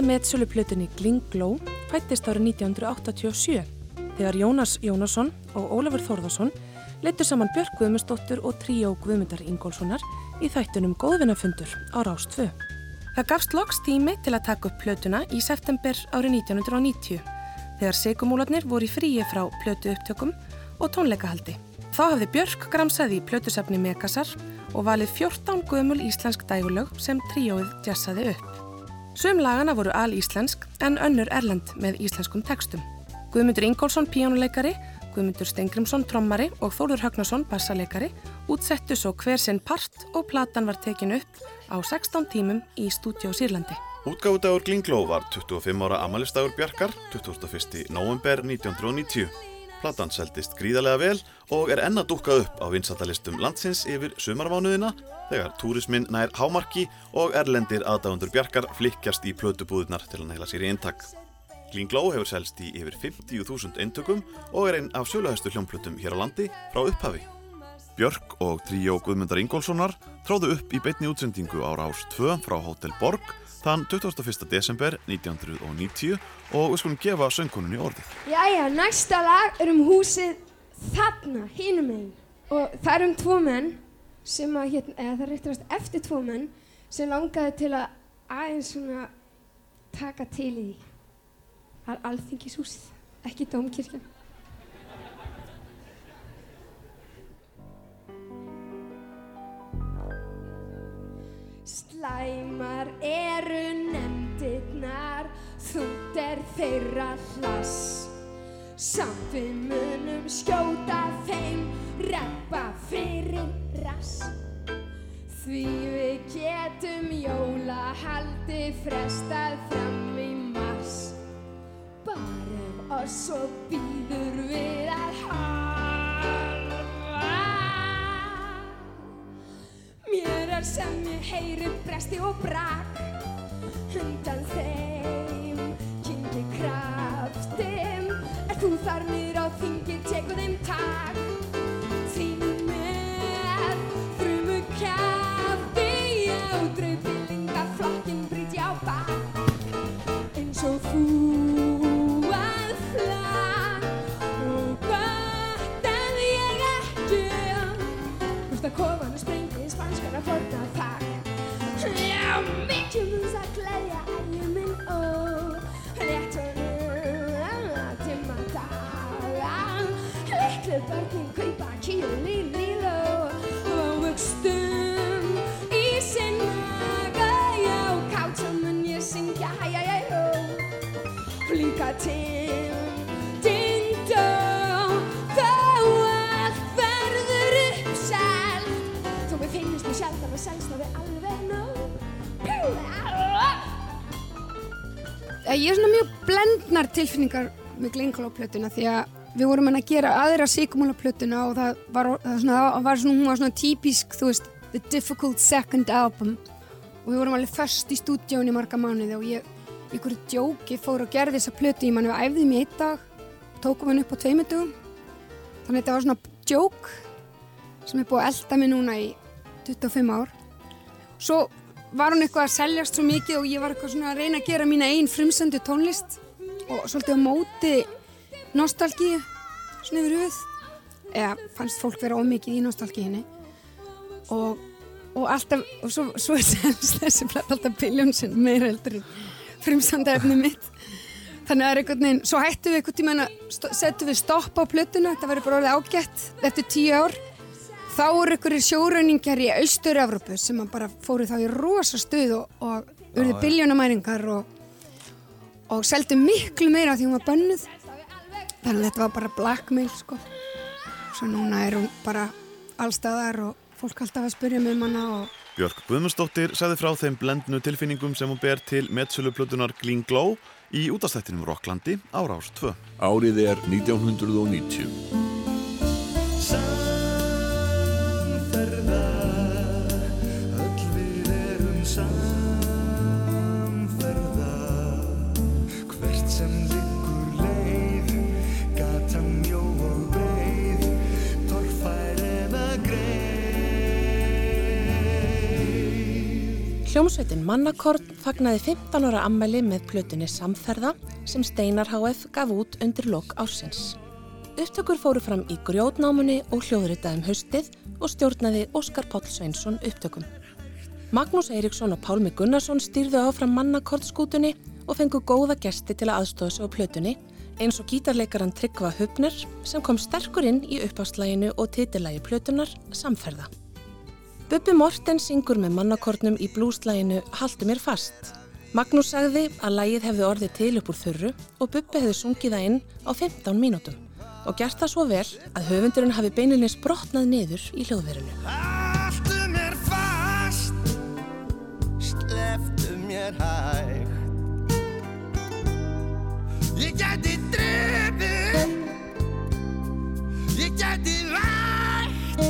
að metsölu plötunni Glingló fættist árið 1987 þegar Jónas Jónasson og Ólafur Þórðarsson leittu saman Björk Guðmundsdóttur og tríó Guðmundar Ingólfssonar í þættunum Góðvinnafundur á Rás 2. Það gafst loks tími til að taka upp plötuna í september árið 1990 þegar segumúlarnir voru í fríi frá plötu upptökum og tónleikahaldi. Þá hafði Björk gramsað í plötusafni Megasar og valið 14 gömul íslensk dægulög sem tríóið jazzaði upp. Sum lagana voru al-íslensk en önnur erlend með íslenskum textum. Guðmundur Ingólfsson píjónuleikari, Guðmundur Stengrimsson trommari og Þórður Högnason bassaleikari útsettu svo hver sinn part og platan var tekin upp á 16 tímum í stúdjó Sýrlandi. Útgáfudagur Glingló var 25 ára amalistagur Bjarkar 21. november 1990. Platan seldist gríðarlega vel og er enna dúkkað upp á vinsatalistum landsins yfir sumarmánuðina þegar túrismin nær hámarki og erlendir aðdáðundur Bjarkar flikkjast í plötubúðunar til að næla sér í eintak. Glingló hefur selst í yfir 50.000 eintökum og er einn af söluhæstu hljómplötum hér á landi frá upphafi. Björk og tríó Guðmundar Ingólfssonar tróðu upp í beitni útsendingu á Rás 2 frá Hotel Borg þann 21. desember 1990 og við skulum gefa söngkonunni orðið. Jæja, næsta lag er um húsið þarna, hinum einn. Og það er um tvo menn sem að, hérna, eða það réttirast eftir tvo menn sem langaði til að aðeins svona taka til í því. Það er alþingishúsið, ekki dómkirkjan. Slæmar eru nefndirnar, þútt er þeirra hlass. Samt við munum skjóta þeim, reppa fyrir rass. Því við getum jólahaldi frestað fram í mars. Bara ef oss svo býður við að harfa. Heyri bresti og brak Undan tilfinningar með Glengló-plötuna því að við vorum að gera aðra Sigmúla-plötuna og það var, það svona, það var svona, hún var svona típisk, þú veist, The Difficult Second Album. Og við vorum alveg först í stúdíón í marga mánuði og ég, einhverju djóki fór og gerði þessa plötu, ég mann við æfði mig í einn dag tókum hann upp á tveimundugum þannig að þetta var svona joke sem er búið að elda mig núna í 25 ár. Svo var hún eitthvað að seljast svo mikið og ég var eitthvað svona að reyna að gera mína einn frumsendu tónlist og svolítið á móti nostalgíu svona yfir hufið eða fannst fólk vera ómikið í nostalgíinni og, og alltaf og svo, svo er þessi platt alltaf biljónsinn meira heldur frumsanda efni mitt. Þannig að það er einhvern veginn, svo hættum við einhvern tíma settum við stopp á plötuna, þetta verður bara orðið ágætt eftir tíu ár. Þá eru einhverjir sjórauningar í Austur-Európu sem bara fóru þá í rosa stuð og, og urði biljónamæringar og, og seldu miklu meira því hún var bönnuð þannig að þetta var bara blackmail sko svo núna er hún bara allstaðar og fólk alltaf að spyrja mig um hana og Björk Guðmundsdóttir sagði frá þeim blendnu tilfinningum sem hún ber til meðsöluplutunar Glean Glow í útastættinum Rocklandi ára árs 2. Árið er 1990. Hljómsveitin Mannakorn fagnaði 15 ára ammæli með plötunni Samferða sem Steinar HF gaf út undir lok ársins. Upptökur fóru fram í grjótnámunni og hljóðritaðum haustið og stjórnaði Óskar Páll Sveinsson upptökum. Magnús Eiríksson og Pálmi Gunnarsson stýrðu áfram Mannakorn skútunni og fengu góða gesti til að aðstofa sig á plötunni eins og gítarleikaran Tryggva Hupner sem kom sterkur inn í uppáslæginu og titillagi plötunar Samferða. Bubbi Morten syngur með mannakornum í blúslæginu Haldu mér fast. Magnús sagði að lægið hefði orðið til upp úr þurru og Bubbi hefði sungið það inn á 15 mínútum og gert það svo vel að höfundurinn hafi beininlega sprotnað niður í hljóðverinu. Haldu mér fast, sleftu mér hægt Ég gæti drefið, ég gæti vægt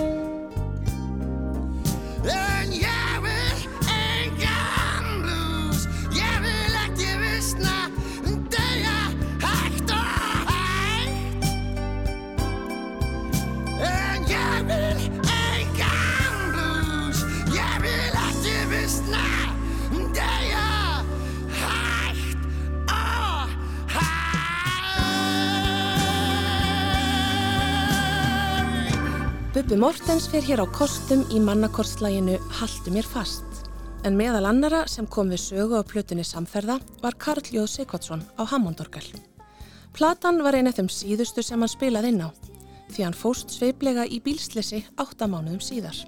En ég Bubbi Mortens fer hér á kostum í mannakortslæginu Haldu mér fast. En meðal annara sem kom við sögu á plötunni Samferða var Karl Jóð Sigvardsson á Hammondorgal. Platan var eina af þeim síðustu sem hann spilaði inn á, því hann fóst sveiplega í bílslesi átta mánuðum síðar.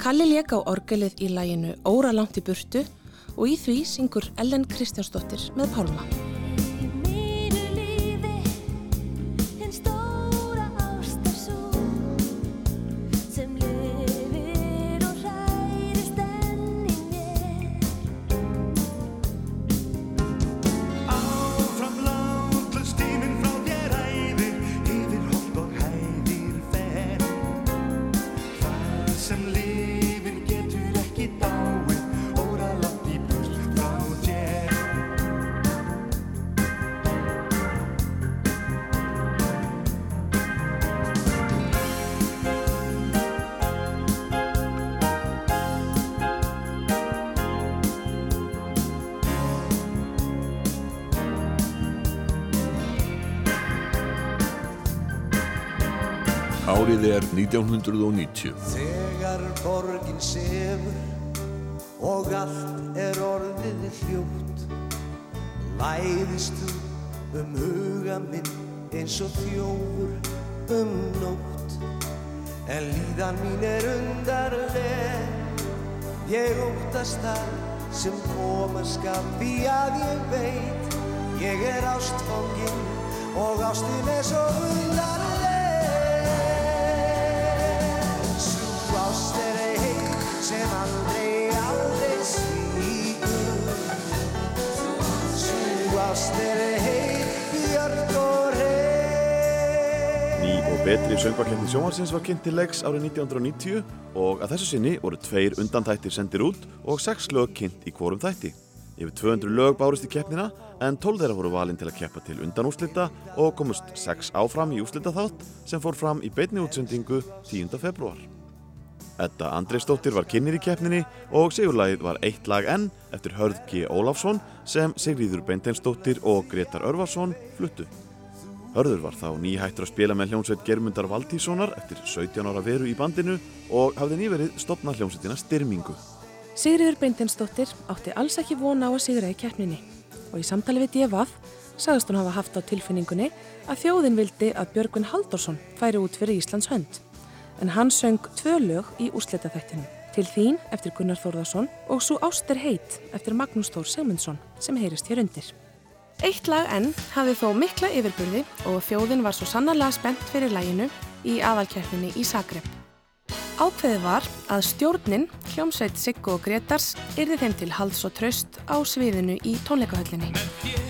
Kalli lék á orgelið í læginu Óra langt í burtu og í því syngur Ellen Kristjánsdóttir með Pálma. 1990. Þegar borgin sefur og allt er orðið hljótt Læðist þú um huga minn eins og þjófur um nótt. En líðan mín er undarleg Ég óttast það sem koma Því að ég veit. Ég er ástfanginn og ástin er svo undarleg betri söngvakefni sjónvarsins var kynnt til leiks árið 1990 og að þessu sinni voru tveir undantættir sendir út og sex lög kynnt í hvorum þætti. Yfir 200 lög bárist í keppnina en 12 þeirra voru valin til að keppa til undanúslita og komust 6 áfram í úslita þátt sem fór fram í beinni útsendingu 10. februar. Edda Andreisdóttir var kynir í keppninni og sigurlagið var eitt lag enn eftir Hörð G. Ólafsson sem Sigríður Beinteinsdóttir og Gretar Örvarsson fluttu. Hörður var þá nýhættur að spila með hljómsveit Germundar Valtíssonar eftir 17 ára veru í bandinu og hafði nýverið stopnað hljómsveitina Styrmingu. Sigriður Beintensdóttir átti alls ekki vona á að sigra í keppninni og í samtali við D.V.A.F. sagðist hún hafa haft á tilfinningunni að þjóðin vildi að Björgvin Halldórsson færi út fyrir Íslands hönd. En hann söng tvö lög í úrslitaþættinu. Til þín eftir Gunnar Þórðarsson og svo Áster heit eftir Magnús Þór Sigmundsson sem heyrist hér undir. Eitt lag enn hafði þó mikla yfirburði og þjóðin var svo sannarlega spennt fyrir læginu í aðalkeppninni í Zagreb. Ákveðið var að stjórnin, hljómsveit Siggo og Gretars, yrði þeim til hals og tröst á sviðinu í tónleikahöllinni.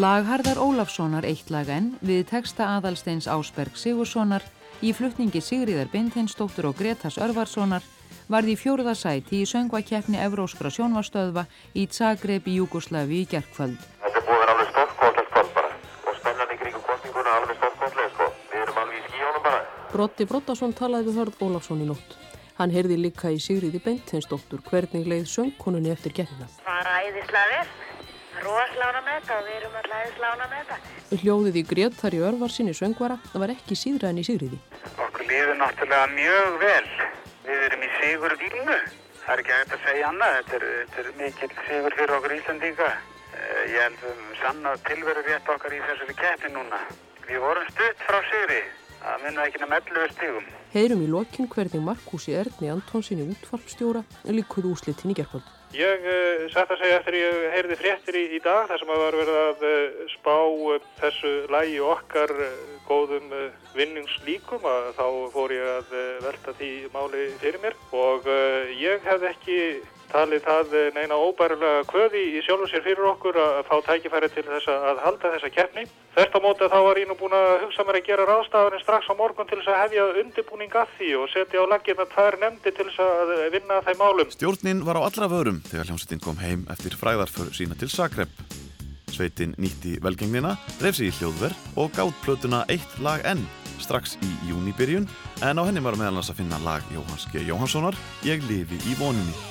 Lagharðar Ólafssonar eitt lag enn við texta aðalsteins Ásberg Sigurssonar í flutningi Sigriðar Bindheinsdóttur og Gretas Örvarssonar varði í fjóruða sæti í söngvakeppni Evróskra sjónvarstöðva í Zagreb í Júgoslavi í gerkvöld. Þetta er búið að vera alveg stórkostlegt kvöld bara og spennan í kringum kostninguna alveg stórkostlega sko. Við erum alveg í skíjónum bara. Broddi Broddason talaði við Hörð Ólafsson í nótt. Hann heyrði líka í Sigriði Beinteinsdóttur hvernig leið söngkonunni eftir keppnina. bara æðislega vel. Róslána með þetta og við erum alltaf æðislána með þetta. Hljóðið í Grétari Örvarsinni söngvara það var ekki síðra en í Sigriði. Okkur líður náttúrulega mjög vel. Við erum í sigur vílnu. Það er ekki að segja annað. Þetta er, þetta er mikill sigur fyrir okkur Íslandinga. Eh, Ég held við höfum sannað tilveru rétt okkar í þessari keppni núna. Við vorum stutt frá sigri. Það minna ekki nefn 11 stígum. Heyrum í lokin hvernig Markúsi Erni Antonsinni útvarpstjóra líkuð úslitin í gerkvöld. Ég uh, satt að segja eftir ég heyrði fréttir í, í dag þar sem að var verið að uh, spá uh, þessu lægi okkar góðum vinningslíkum að þá fór ég að velta því máli fyrir mér. Og ég hefði ekki talið það uh, neina óbærulega kvöði í sjálfum sér fyrir okkur að fá tækifæri til þess að halda þessa keppni. Þert á móti þá var ég nú búin að hugsa mér að gera ráðstafanir strax á morgun til þess að hefja undirbúning að því og setja á laggirna tvær nefndi til þess að vinna að þeim málum. Stjórnin var á allra vörum þegar hljómsveitin kom heim eftir fræðarför sína til Zagreb. Sveitin nýtti velgengnina, dreif sig í hljóðver og gátt plötuna eitt lag enn strax í júnibyrjun en á henni var meðal annars að finna lag Jóhanns G. Jóhanssonar Ég lifi í voninni.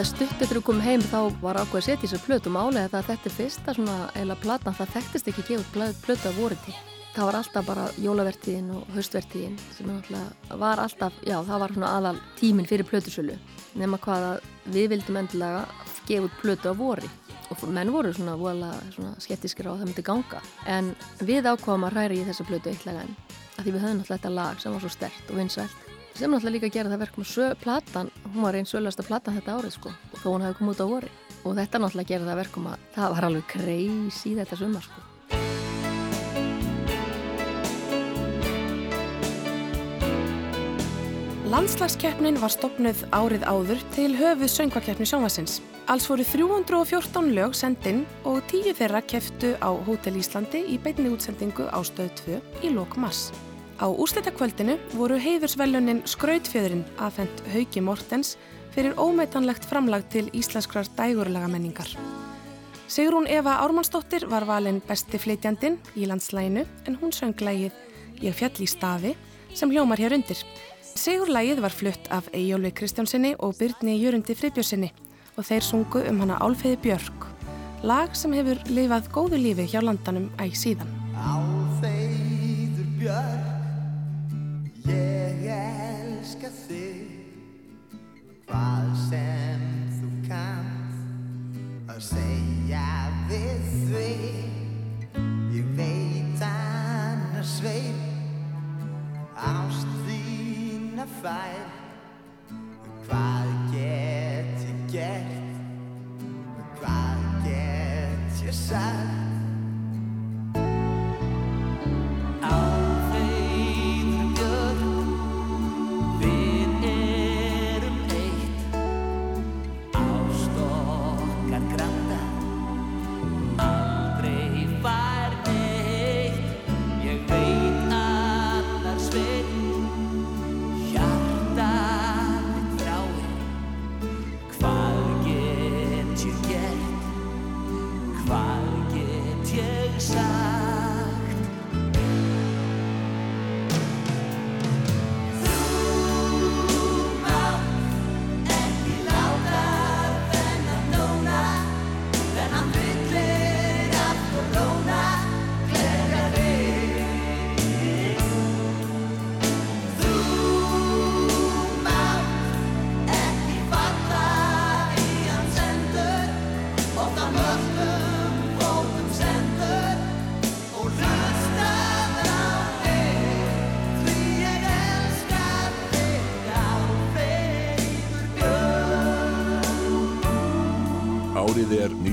Af Já, stutt eftir að koma heim þá var ákveð að setja sér plötu. Máli að þetta er fyrsta svona eila platan, það þekktist ekki að út plötu af voriti. Það var alltaf bara jólavertíðin og haustvertíðin sem náttúrulega var alltaf, já það var svona aðal tíminn fyrir plötusölu nema hvað að við vildum endilega gefa út plötu af vori. Og menn voru svona vola svona skeptiskir á að það myndi ganga. En við ákváðum að ræra í þessa plötu eitthvað en að því við höfum náttúrulega þetta lag sem var svo stert og vinsælt sem náttúrulega líka gera það verkum að platan, hún var einn sölasta platan þetta árið sko þó hún hefði komið út á vori og þetta náttúrulega gera það verkum að það var alveg crazy þetta sumar sko Landslagskeppnin var stopnuð árið áður til höfuð söngvakeppni sjónvarsins. Alls voru 314 lög sendinn og tíu þeirra keftu á Hótel Íslandi í beinni útsendingu á stöð 2 í lok mass. Á úrslitakvöldinu voru heiðursveljunin Skrautfjöðurinn aðfendt Hauki Mortens fyrir ómeitanlegt framlag til íslenskrar dægurlega menningar. Sigrún Eva Ármannsdóttir var valinn besti flytjandinn í landslæginu en hún söng lægið Ég fjall í stafi sem hljómar hér undir. Sigurlægið var flutt af Eyjólfi Kristjánsinni og Byrni Jörundi Friðbjörnsinni og þeir sungu um hana Álfeyði Björk, lag sem hefur lifað góðu lífi hjá landanum æg síðan. Álfeyður Björk, ég elska þig, hvað sem þú kannt að segja við því, ég veit annars veit, ást þín að fær, hvað get ég gert, hvað get ég sagt. Álfeyður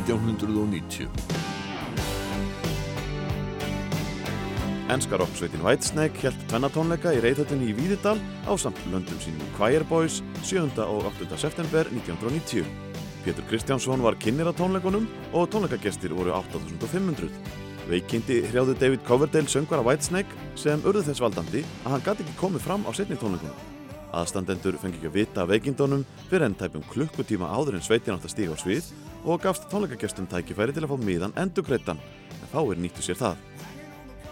1990. Enska rocksveitin Whitesnake held tvennatónleika í reyðhöllinni í Víðidal á samt löndum sínum Choir Boys 7. og 8. september 1990. Pétur Kristjánsson var kynir á tónleikunum og tónleikagestir voru 8500. Veikindi hrjáðu David Coverdale söngvara Whitesnake sem urðu þess valdandi að hann gæti ekki komið fram á setni tónleikunum. Aðstandendur fengi ekki að vita af veikindunum fyrir enn tæpum klukkutíma áður en sveitin átt að stíga á svið og gafst tónleikagestum tækifæri til að fá miðan endugreittan, en þá er nýttu sér það.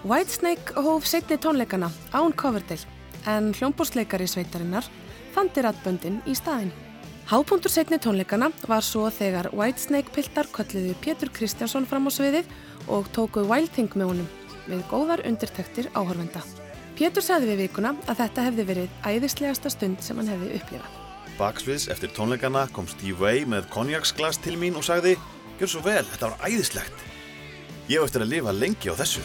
Whitesnake hóf setni tónleikana án Coverdale en hljómbórsleikari sveitarinnar fandi ratböndin í staðin. Hápunktur setni tónleikana var svo þegar Whitesnake piltar kölluðu Pétur Kristjánsson fram á sviðið og tókuð Wild Thing með honum við góðar undirtektir áhörvenda. Pétur sagði við vikuna að þetta hefði verið æðislegasta stund sem hann hefði upplifað. Baksviðs eftir tónleikana kom Steve Vai með konjaksglas til mín og sagði Gjör svo vel, þetta var æðislegt. Ég hef eftir að lifa lengi á þessu.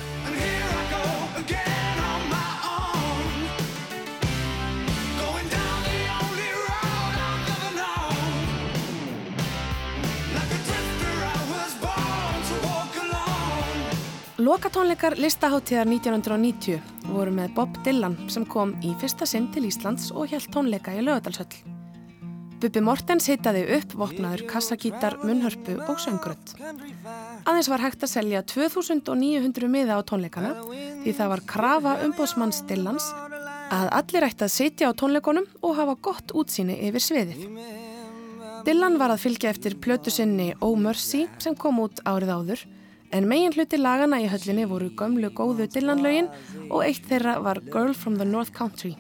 Lokatónleikar listaháttíðar 1990 voru með Bob Dylan sem kom í fyrsta sinn til Íslands og held tónleika í Laugadalshöll. Bubi Mortens hittaði upp vopnaður kassagítar, munnhörpu og söngrött. Aðeins var hægt að selja 2900 miða á tónleikana því það var krafa umbóðsmanns Dylans að allir ætti að sitja á tónleikonum og hafa gott útsýni yfir sviðið. Dylan var að fylgja eftir plötu sinni Oh Mercy sem kom út árið áður en megin hluti lagana í höllinni voru gömlu góðu Dylan-lögin og eitt þeirra var Girl from the North Country.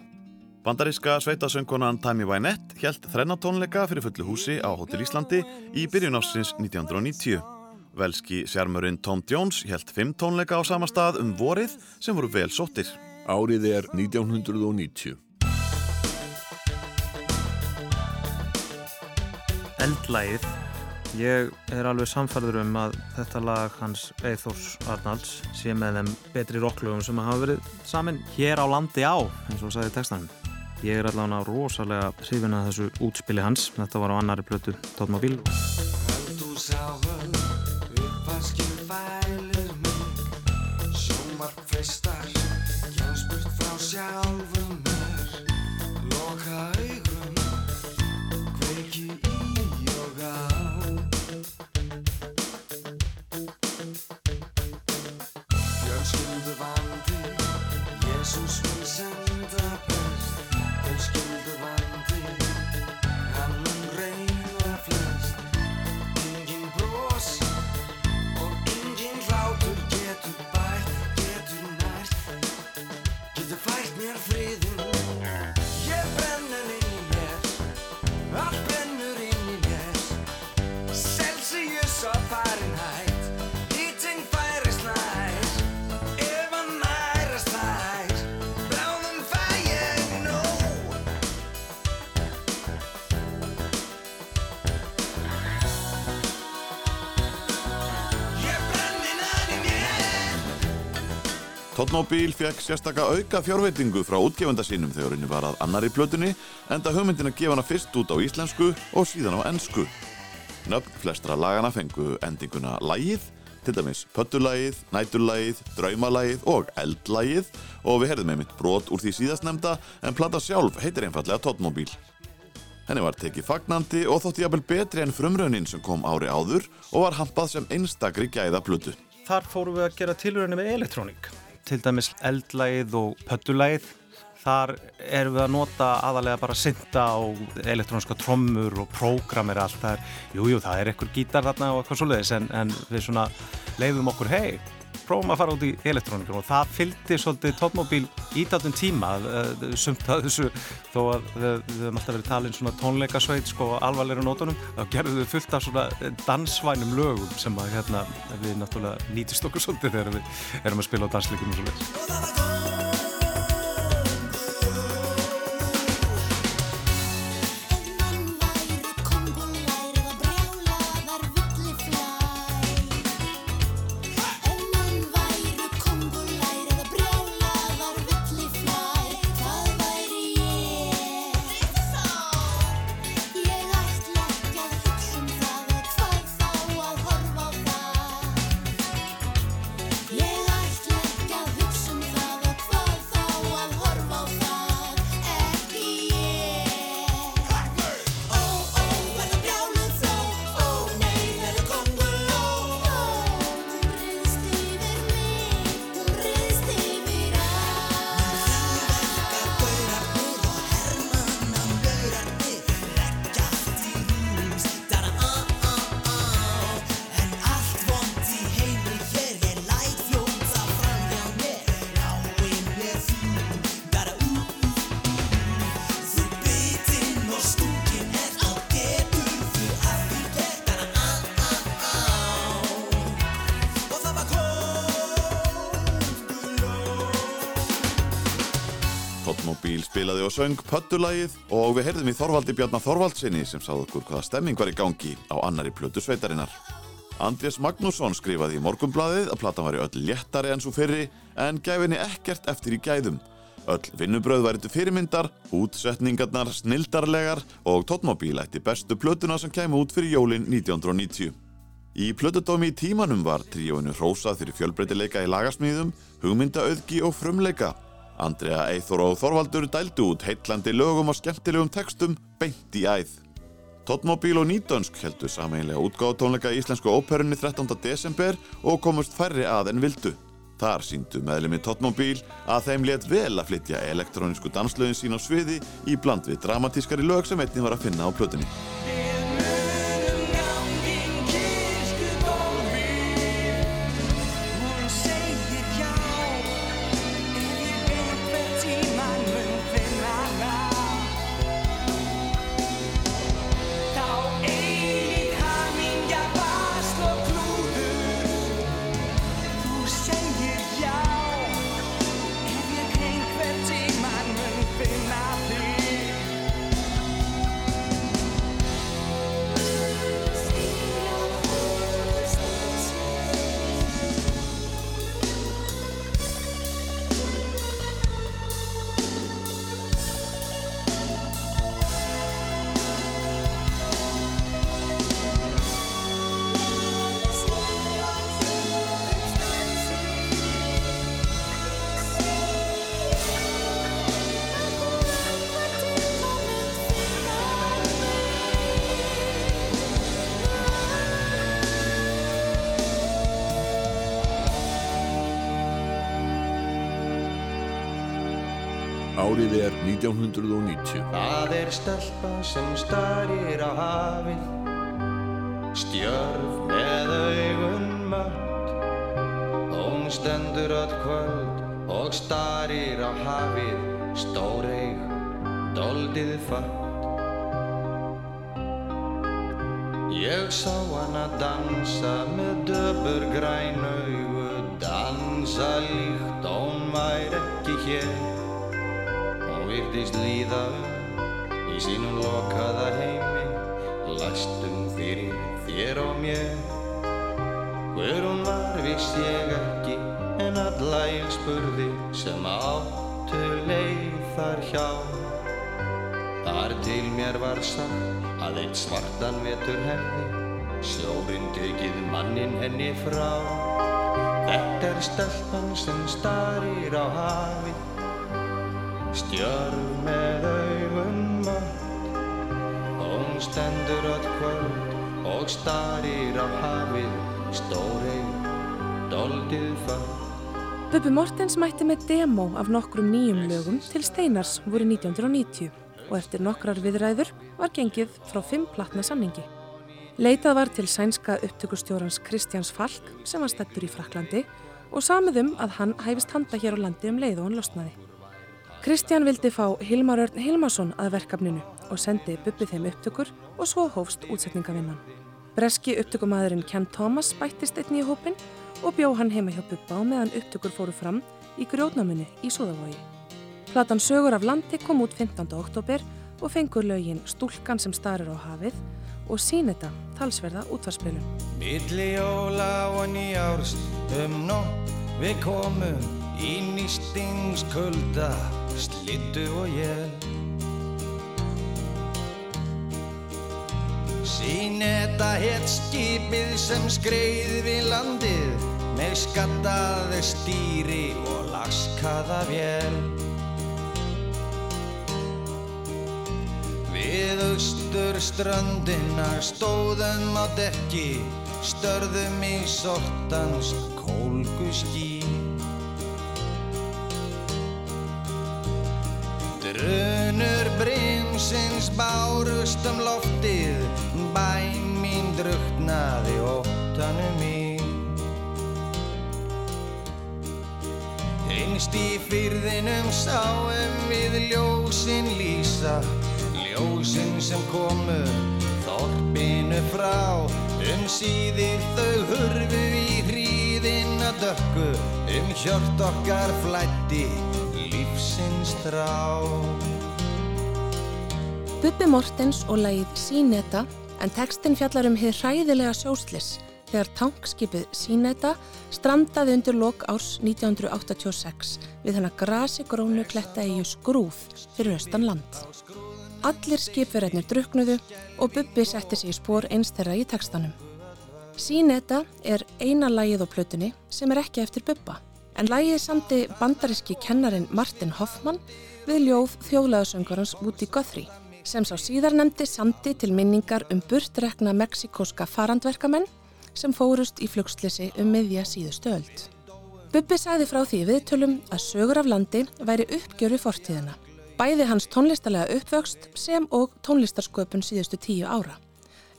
Bandaríska sveitasöngkonan Tammy Wynette held þrennatónleika fyrir fullu húsi á Hotel Íslandi í byrjun ásins 1990. Velski sjarmurinn Tom Jones held fimm tónleika á sama stað um vorið sem voru vel sóttir. Árið er 1990. Eldlægið Ég er alveg samfærður um að þetta lag hans Eithors Arnalds sé með þeim betri rocklögum sem hafa verið samin hér á landi á, eins og sagði textanum. Ég er allavega rosalega hrifin að þessu útspili hans. Þetta var á annari plötu Tóttmóbíl. Sjómar freistar, burt frá sjálfum Totmobil fekk sérstaka auka fjárveitingu frá útgefenda sínum þegar henni var að annari plötunni enda hugmyndin að gefa hana fyrst út á íslensku og síðan á ensku. Nöfn flestra lagana fengu endinguna lægið, til dæmis pöttulægið, næturlægið, draumalægið og eldlægið og við herðum einmitt brot úr því síðastnemda en plata sjálf heitir einfallega Totmobil. Henni var tekið fagnandi og þótti jafnvel betri en frumraunin sem kom ári áður og var hampað sem einstakri gæða plötu. Þar fórum við að gera tilröðinu með elektrónik. Til dæmis eldlægið og pöttulægið. Þar erum við að nota aðalega bara synda á elektróniska trommur og prógramir allt. Það er, jú, jú, það er ekkur gítar þarna og eitthvað svoleiðis en, en við svona leiðum okkur, hei, prófum að fara út í elektrónikum og það fylgdi svolítið topmobil í dátum tíma uh, sumt að þessu þó að við, höfum alltaf verið talin svona tónleikasveit sko alvarleira nótunum þá gerðum við fullt af svona dansvænum lögum sem að hérna við náttúrulega nýtist okkur svolítið þegar við erum að spila á dansleikum og svolítið og söng pöttulægið og við heyrðum í Þorvaldi Bjarnar Þorvaldsinni sem sáð okkur hvaða stemming var í gangi á annari plötu sveitarinnar. Andrés Magnússon skrifaði í morgumblaðið að platan væri öll léttari en svo fyrri en gæfinni ekkert eftir í gæðum. Öll vinnubröð væri til fyrirmyndar, útsetningarnar snildarlegar og Totmobil ætti bestu plötuna sem kæmi út fyrir jólin 1990. Í plötudómi í tímanum var tríóinu hrósað fyrir fjölbreytileika í lagasmíðum, hugmyndaauðgi og frumleika. Andrea Eithor og Þorvaldur dældu út heitlandi lögum og skemmtilegum textum beint í æð. Totmobil og Nýdönsk heldu sameinlega útgáðutónleika í Íslensku óperunni 13. desember og komust færri að en vildu. Þar síndu meðlemi Totmobil að þeim let vel að flytja elektrónisku danslögin sín á sviði í bland við dramatískari lög sem einnig var að finna á plötunni. 1990. Það er stelpa sem starir á hafið Stjörf með augun mött Hún stendur öll kvöld og starir á hafið Stóreig, doldið fatt Ég sá hana dansa með döpur græn augu, dansa líkt hún væri ekki hér. Hún virtist líða um í sínum lokaða heimi, lastum fyrir þér og mér. Hver hún var viss ég ekki, en alla ég spurði sem áttu leið þar hjá. Þar til mér var sagt að eitt svartan vetur hefði sjórinn tekið mannin henni frá. Þetta er stelpan sem starir á hafið, stjörf með augum mátt. Hún stendur öll kvöld og starir á hafið, stóreig, doldið fatt. Bubbi Mortens mætti með demo af nokkrum nýjum lögum til Steinars voru 1990 og eftir nokkrar viðræður var gengið frá fimm platna samningi. Leitað var til sænska upptökustjórans Kristjáns Falk sem var stættur í Fraklandi og samið um að hann hæfist handa hér á landi um leið og hann losnaði. Kristján vildi fá Hilmar Örn Hilmarsson að verkefninu og sendi Bubbi þeim upptökur og svo hófst útsetningavinnan. Breski upptökumæðurinn Ken Thomas bættist einni í hópin og bjó hann heima hjá Bubba á meðan upptökur fóru fram í grjótnáminni í Súðavogi. Platan Sögur af landi kom út 15. oktober og fengur lögin Stúlkan sem starir á hafið og Síneta, talsverða útvarspilun. Milli jóla og nýjárs um nótt við komum í nýstingskulda, slittu og jél. Síneta hétt skipið sem skreið við landið með skattaði stýri og laskaða vél. Við austur ströndina stóðum á dekki, störðum í sortans kólguský. Drunur brimsins bárust um loftið, bæn mín druknaði óttanum í. Einst í fyrðinum sáum við ljósin lýsa, ljósin sem komu þorpinu frá. Um síðir þau hurfu í hríðina dökku, um hjört okkar flætti lífsins þrá. Bubbi Mortens og lagið Síneta en textin fjallar um hér hræðilega sjóslis þegar tankskipið Síneta strandaði undir lok árs 1986 við hennar grasi grónu kletta í skrúf fyrir austan land. Allir skipverðarnir druknuðu og Bubbi setti sig í spór eins þeirra í textanum. Síneta er eina lagið á plötunni sem er ekki eftir Bubba en lagið samti bandaríski kennarin Martin Hoffmann við ljóð þjóðlegasöngarans Woody Guthrie sem sá síðar nefndi samti til minningar um burtrekna meksikóska farandverkamenn sem fórust í flugslisi um miðja síðustu öld. Bubbi sagði frá því viðtölum að sögur af landi væri uppgjöru fortíðina, bæði hans tónlistalega uppvöxt sem og tónlistarsköpun síðustu tíu ára.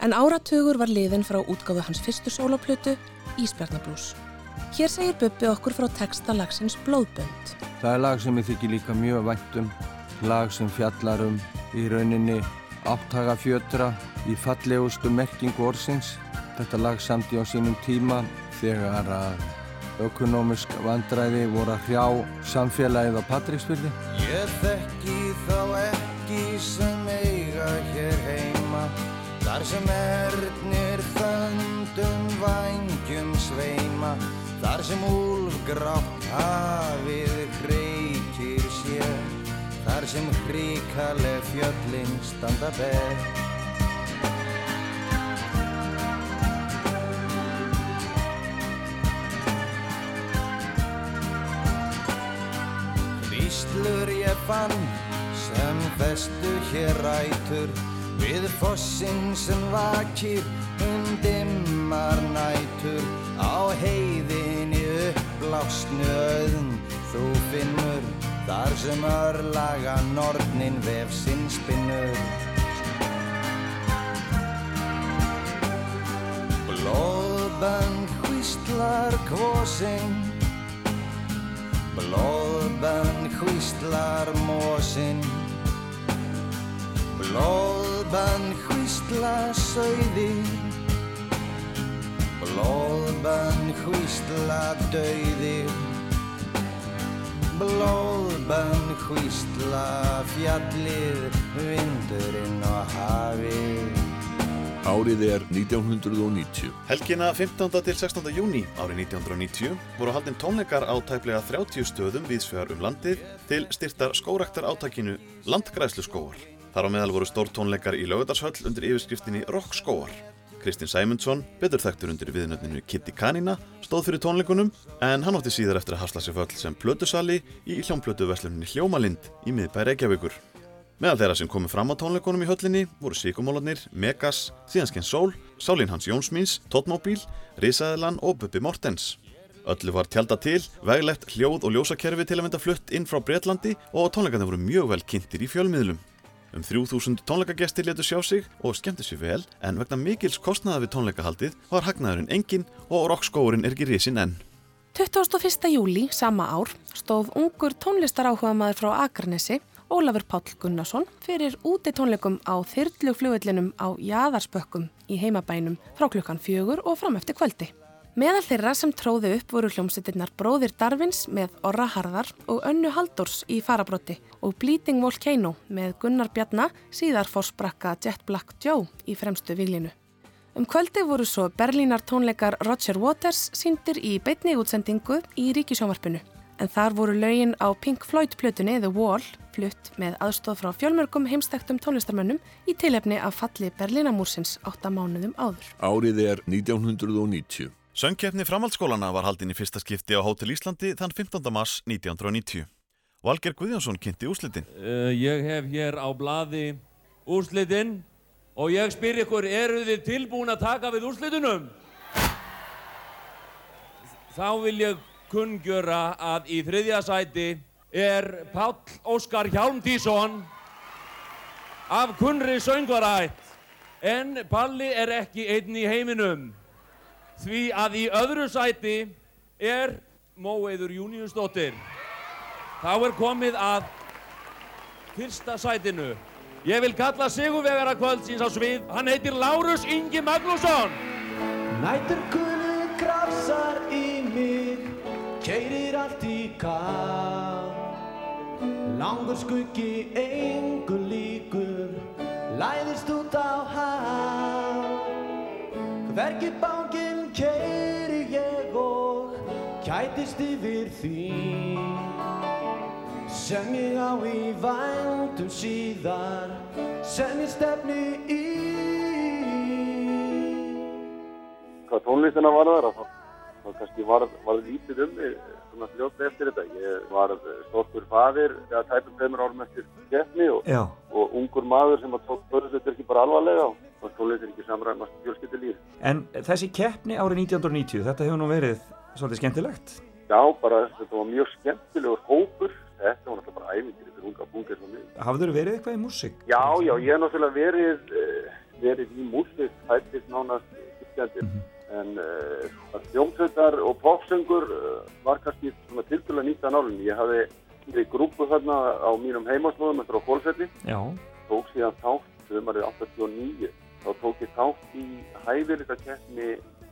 En áratugur var liðin frá útgáfu hans fyrstu sóloplötu, Ísbjarnablús. Hér segir Bubbi okkur frá texta lagsins Blóðbönd. Það er lag sem ég þykir líka mjög væntum, lag sem fjallar um í rauninni áttaga fjötra í fallegustu merkingu orðsins. Þetta lag samt í á sínum tíma þegar að ökonomisk vandræði voru að hrjá samfélagið á Patríksfyrði. Ég þekki þá ekki sem eiga hér heima Þar sem ernir þöndum vængjum sveima Þar sem úlfgrátt hafið hreykir sér Þar sem hrikaleg fjöllin standa ber. Hvíslur ég fann sem festu hér rætur Við fossinn sem vakir um dimmar nætur Á heiðinni uppblásnu öðn Þú finnur þar sem örlaga nornin vef sinn spinnur. Blóðbönd hvíslar kvosinn Blóðbönd hvíslar mósinn Blóðbönd hvíslar sögði Blóðbönn hvísla dauði Blóðbönn hvísla fjallið Vindurinn og hafið Árið er 1990. Helgina 15. til 16. júni árið 1990 voru haldin tónleikar á tæplega 30 stöðum viðsvegar um landið til styrtar skóraktar átakinu Landgræslu skóar. Þar á meðal voru stór tónleikar í lögadarshöll undir yfirskriftinni Rock skóar. Kristinn Sæmundsson, betur þekktur undir viðnöfninu Kitty Kanina, stóð fyrir tónleikunum en hann átti síðar eftir að hasla sér föll sem plötusali í hljómplötuversluninni Hljómalind í miðbæ Reykjavíkur. Meðal þeirra sem komu fram á tónleikunum í höllinni voru Sigumólarnir, Megas, Síðanskinn Sól, Sálín Hans Jónsmíns, Tóttmóbíl, Risaðilan og Bubbi Mortens. Öllu var tjálta til, veglegt hljóð og ljósakerfi til að mynda flutt inn frá Breitlandi og tónleikarnir voru mjög vel kynntir í fjölmiðlum. Um 3000 tónleikagestir letu sjá sig og skemmti sér vel en vegna mikils kostnaða við tónleikahaldið var hagnaðurinn engin og rockskóurinn er ekki risin enn. 21. júli sama ár stóð ungur tónlistaráhuga frá Akranesi, Ólafur Páll Gunnarsson, fyrir úti tónleikum á þyrlugflugullinum á Jaðarspökkum í heimabænum frá klukkan fjögur og fram eftir kvöldi. Meðal þeirra sem tróðu upp voru hljómsveitirnar Bróðir Darvins með Orra Harðar og Önnu Haldórs í farabrotti og Bleeding Volcano með Gunnar Bjarnar síðar fórsprakka Jet Black Joe í fremstu viglinu. Um kvöldi voru svo Berlínar tónleikar Roger Waters síndir í beitni útsendingu í ríkisjónvarpinu. En þar voru lögin á Pink Floyd plötunni The Wall flutt með aðstóð frá fjölmörgum heimstektum tónlistarmönnum í tilefni af falli Berlínamúrsins 8 mánuðum áður. Árið er 1990. Söngkeppni framhaldsskólana var haldin í fyrsta skipti á Hótel Íslandi þann 15. mars 1990. Valger Guðjónsson kynnti úslitin. Uh, ég hef hér á blaði úrslitin og ég spyr ykkur, eru þið tilbúin að taka við úrslitunum? Þá vil ég kunngjöra að í þriðja sæti er Páll Óskar Hjálmtísson af kunnri söngvarætt en Palli er ekki einn í heiminum því að í öðru sæti er Móeiður Júniusdóttir. Þá er komið að fyrsta sætinu. Ég vil kalla sigurvegara kvöldsins á svið. Hann heitir Lárus Ingi Magnússon. Næturkunni krafsar í mig, keirir allt í kaf. Langur skuggi engu líkur, læðist út á haf. Hvergi bánginn keiri ég og kætist yfir því. Sem ég á í vændum síðar sem ég stefni í. Hvað tónlistina var þar þá, þá kannski var, var lítið um mig svona fljótt eftir þetta. Ég var stoltur fadir eða tæpum tveimur árum eftir keppni og, og ungur maður sem að tók börðsveitur ekki bara alvarlega og, og tónlistin ekki samræmast fjölskyldulíf. En þessi keppni árið 1990, þetta hefur nú verið svolítið skemmtilegt. Já, bara þetta var mjög skemmtilegur hópur. Þetta var náttúrulega bara æfintir fyrir unga eins og mig. Hafður verið eitthvað í músík? Já, já, ég hef náttúrulega verið, eh, verið í músík, fættist nánast skemmtir. En uh, hljómsveitar og popsöngur uh, var kannski tildulega nýtt að nálunni. Ég hafði í grúpu þarna á mínum heimaslóðum eftir á Kólfelli. Já. Tók síðan þátt, sömarið 89. Þá tók ég þátt í hæfileika keppni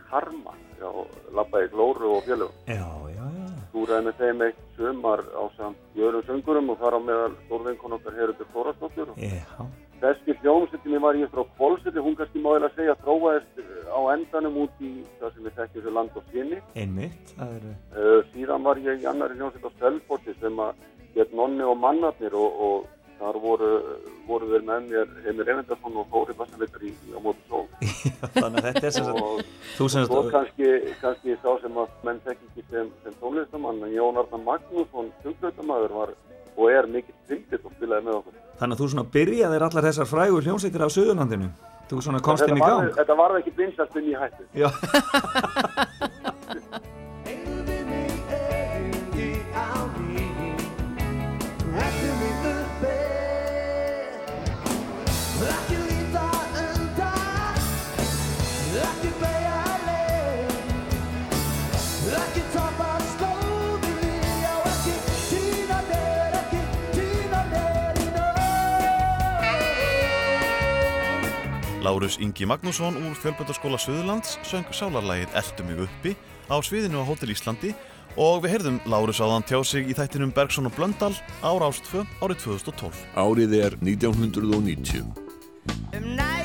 Karma. Já, labbaði glóru og fjölöfum. Já, já, já. Túraði með þeim eitt sömar á samt jörum söngurum og þar á meðal stórvinkon okkar Herundur Þórastóttur. Já. Þessi hljómsveitinni var ég frá Kvolsviti, hún kannski má eiginlega segja þróaðist eh, á endanum út í það sem við þekkjum sem land og sinni. Einmitt, það eru... Uh, síðan var ég í annari hljómsveit á Selforti sem að hétt Nonni og Mannarnir og, og þar voru, voru þeir með mér Heimir Evendarsson og Þóri Bassavittar í, á móti sól. Þannig að þetta er sem sagt... og svo sagt... kannski, kannski sá sem að menn þekki ekki sem, sem tónlistamann, en Jón Arnar Magnússon, tunglautamaður, var og er mikill tringtitt og spilaði með okkur. Þannig að þú svona byrjaðir allar þessar frægur hljómsveitir á Suðurlandinu. Þú svona komst inn í gang. var- Þetta varð ekki vinsast inn í hættu. Lárus Ingi Magnússon úr Fjölbjörnskóla Suðurlands söng sálarlægið Eltu mig uppi á sviðinu á Hótel Íslandi og við heyrðum Lárus áðan tjá sig í þættinum Bergson og Blöndal á Rástfö árið 2012. Árið er 1990. Um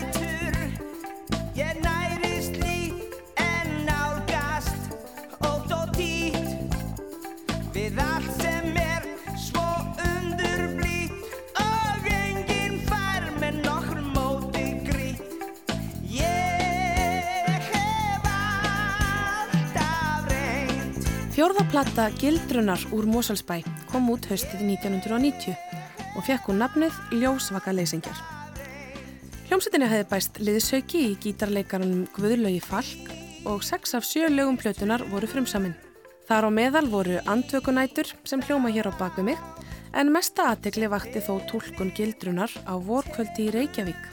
reynt Fjórða plata Gildrunar úr Moselsbæ kom út haustið 1990 og fekk hún nafnið Ljósvaka leysingjar. Hljómsveitinni hefði bæst liðsauki í gítarleikarunum Guðlaugi Falk og sex af sjö lögum plötunar voru frumsamin. Þar á meðal voru andvökunætur sem hljóma hér á baku mig en mesta aðtegli vakti þó tólkun Gildrunar á vorkvöldi í Reykjavík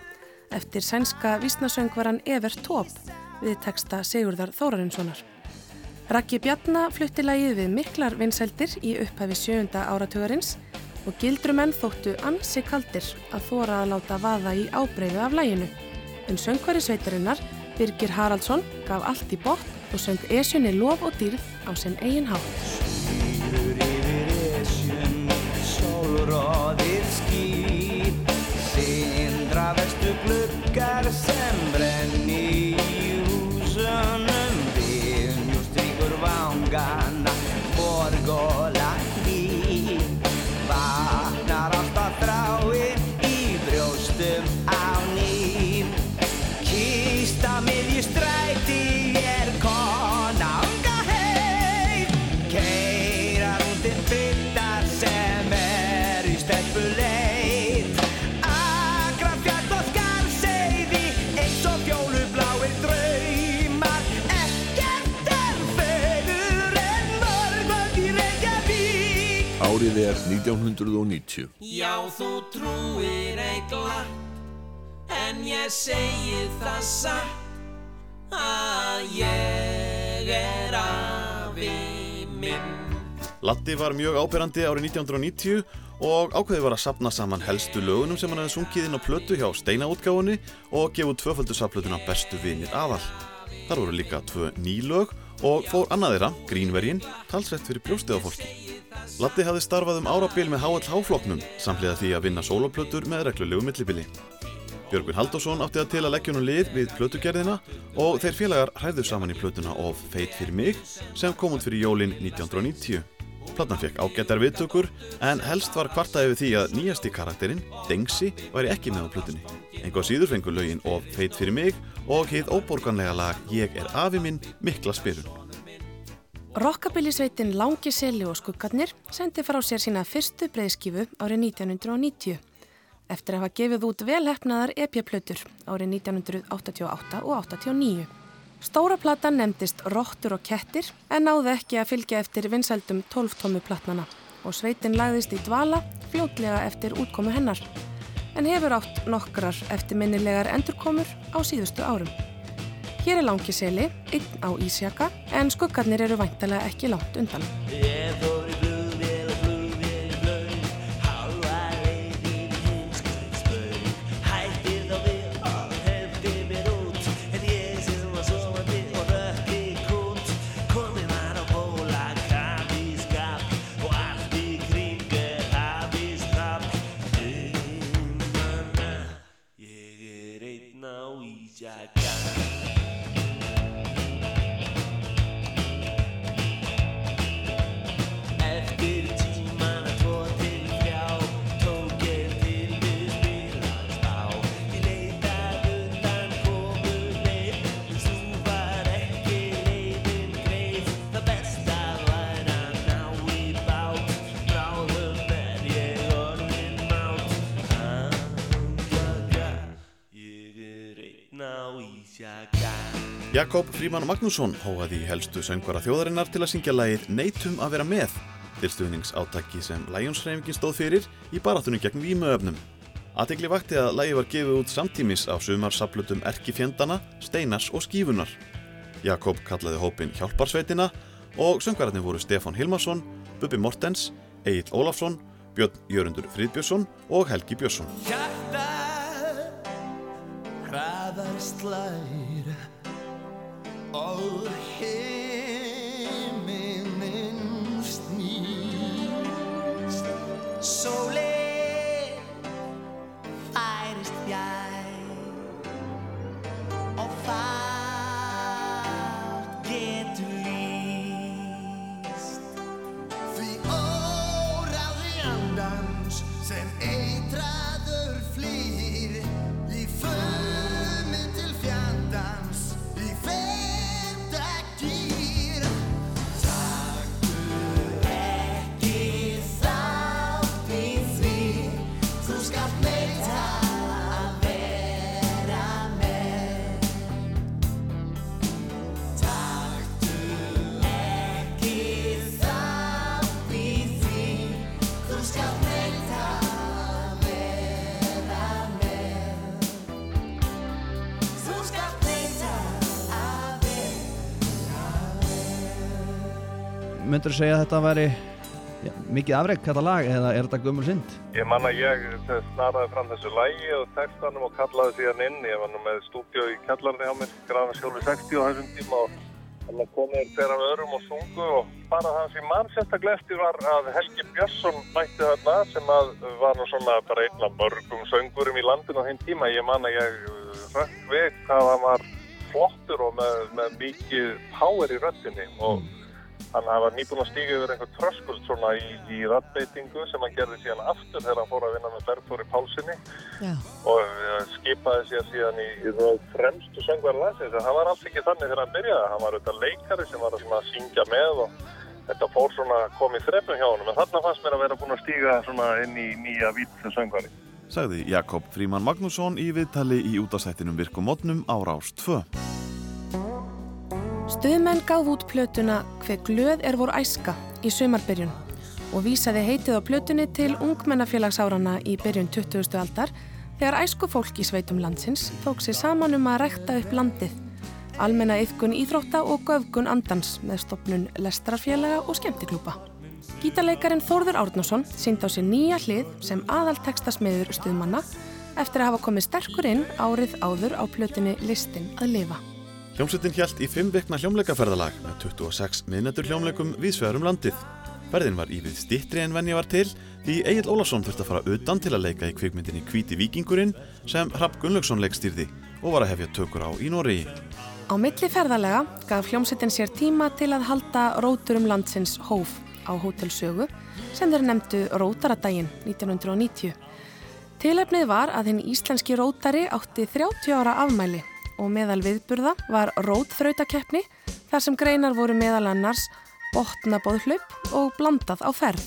eftir sænska vísnasöngvaran Evert Tóp við texta Sigurðar Þórarinssonar. Raggi Bjarna flutti lagið við miklar vinsældir í upphafi sjöunda áratugarins og gildrumenn þóttu ansi kaldir að þóra að láta vaða í ábreyðu af læginu. En söngvari sveitarinnar, Birgir Haraldsson, gaf allt í bótt og söng Esjunni lof og dýrð á sinn eigin hátt. Yfir yfir esjun, sólróðir ský Sindra vestu gluggar sem brenni í húsunum avangana forgolás. Árið er 1990. Já, þú trúir ei glatt En ég segi það satt Að ég er afi minn Latti var mjög áberandi árið 1990 og ákveði var að sapna saman helstu lögunum sem hann hefði sungið inn á plötu hjá Steinaútgáfunni og gefa út tvöföldu sapplötuna Bestu vinir aðal. Þar voru líka tvö ný lög og fór annað þeirra, Grínvergin, talsvett fyrir brjóstið á fólki. Latti hafði starfað um árabil með HLH-floknum samhliða því að vinna sóloplötur með reglulegu millibili. Björgvin Halldórsson átti að til að leggja honum lið við plötugerðina og þeir félagar hræðu saman í plötuna of Feit fyrir mig sem kom út fyrir jólin 1990. Platan fekk ágættar viðtökur en helst var kvartaði við því að nýjasti karakterinn, Dengsi, væri ekki með á plötunni. Engu síður fengur lögin of Feit fyrir mig og hið óborganlega lag Ég er afi minn mikla spyrun. Rokkabilisveitin Langi Seli og Skuggarnir sendi frá sér sína fyrstu breyðskifu árið 1990 eftir að hafa gefið út velhefnaðar EP-plötur árið 1988 og 89. Stóra platan nefndist Rottur og kettir en náði ekki að fylgja eftir vinsældum 12 tómu platnana og sveitin lagðist í dvala fljótlega eftir útkomu hennar en hefur átt nokkrar eftirminnilegar endurkomur á síðustu árum. Hér er langi seli, einn á Ísjaka, en skuggarnir eru væntalega ekki langt undan. Ég Jakob Fríman Magnússon hóaði helstu söngvara þjóðarinnar til að syngja lagið Neitum að vera með til stuðningsátaki sem Lionsreifingin stóð fyrir í baráttunum gegn vímuöfnum. Aðtegli vakti að lagið var gefið út samtímis á sumarsaplutum Erkifjendana, Steinars og Skífunar. Jakob kallaði hópin Hjálparsveitina og söngvararnir voru Stefán Hilmarsson, Bubi Mortens, Egil Ólafsson, Björn Jörundur Friðbjörnsson og Helgi Björnsson. Hraðar slær og himinin snýst. Sólinn Myndur segja að þetta væri já, mikið afreg þetta lag eða er þetta gömul synd? Ég man að ég snaraði fram þessu lægi og textanum og kallaði síðan inn. Ég var nú með stúdíu í kjallarni á mér, Grafanskjóli 60 á þessum tíma og þannig að komið af öðrum og sungu og bara það sem mann sérstaklega eftir var að Helgi Björnsson mætti þarna sem að var nú svona bara einn af mörgum söngurum í landinu á þeim tíma. Ég man að ég rökk við hvað hann var flottur og með, með mikið power í röttinni og Hann hafa nýbúin að stíga yfir einhver tröskuld svona í, í rattbeitingu sem hann gerði síðan aftur þegar hann fór að vinna með Bergþóri Pálsini Já. og uh, skipaði síðan síðan í, í það fremstu söngvar landsins. En hann var alls ekki þannig þegar hann byrjaði. Hann var auðvitað leikari sem var að, syngja með og þetta fór svona komið þrefnum hjá hann. En þarna fannst mér að vera búin að stíga svona inn í nýja vít söngvari. Sagði Jakob Fríman Magnússon í viðtali í útastættinum Virkum Mótnum á Rás 2. Stuðmenn gáð út plötuna Hve glöð er vor æska í sumarbyrjun og vísaði heitið á plötunni til ungmennafélagsárana í byrjun 20. aldar þegar æsku fólk í sveitum landsins tók sér saman um að rekta upp landið, almenna yfkun íþrótta og göfgun andans með stopnun lestrarfélaga og skemmtiklúpa. Gítarleikarin Þórður Árnason sínd á sér nýja hlið sem aðal textasmiður stuðmanna eftir að hafa komið sterkur inn árið áður á plötunni Listin að lifa. Hljómsveitin hjælt í 5 vikna hljómleikaferðalag með 26 minnættur hljómleikum viðsvegar um landið. Ferðin var ívið stittri en venja var til því Egil Ólafsson þurfti að fara utan til að leika í kvikmyndinni Kvíti Víkingurinn sem Hrapp Gunnlaugsson leikstýrði og var að hefja tökur á í Nóri. Á milli ferðalega gaf hljómsveitin sér tíma til að halda róturum landsins hóf á Hótelsögu sem þeir nefndu Rótaradaginn 1990. Tilefnið var að hinn íslenski rótari átti 30 ára afmæli og meðal viðburða var rótþrautakeppni þar sem greinar voru meðal annars botnabóðhlaup og blandað á ferð.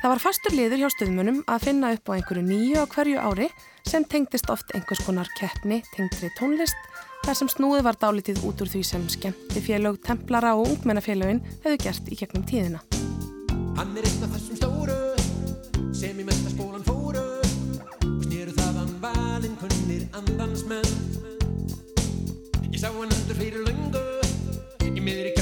Það var fastur liður hjá stuðmunum að finna upp á einhverju nýju á hverju ári sem tengdist oft einhvers konar keppni tengdri tónlist þar sem snúið var dálítið út úr því sem skemmti félög, templara og ungmennafélögin hefðu gert í gegnum tíðina. Hann er einn af þessum stóru sem í mestaskólan fóru og snéru þaðan valinn kunnir andans menn. Ég sá hann undur fyrir löngu í miðri Keflavíkur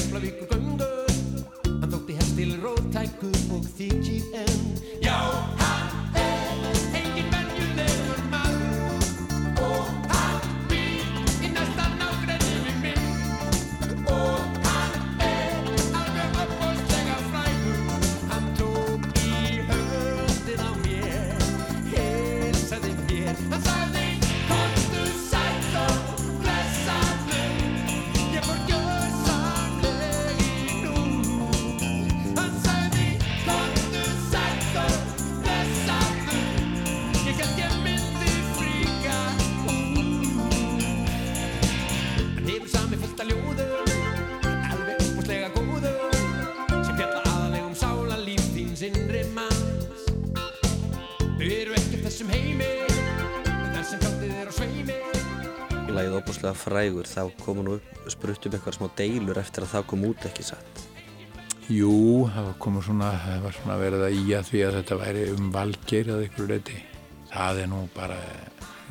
Óbúslega frægur, þá komu nú upp, spruttum eitthvað smá deilur eftir að það kom út ekki satt. Jú, það komið svona, það var svona verið að í að því að þetta væri um valgeir að ykkur leiti. Það er nú bara,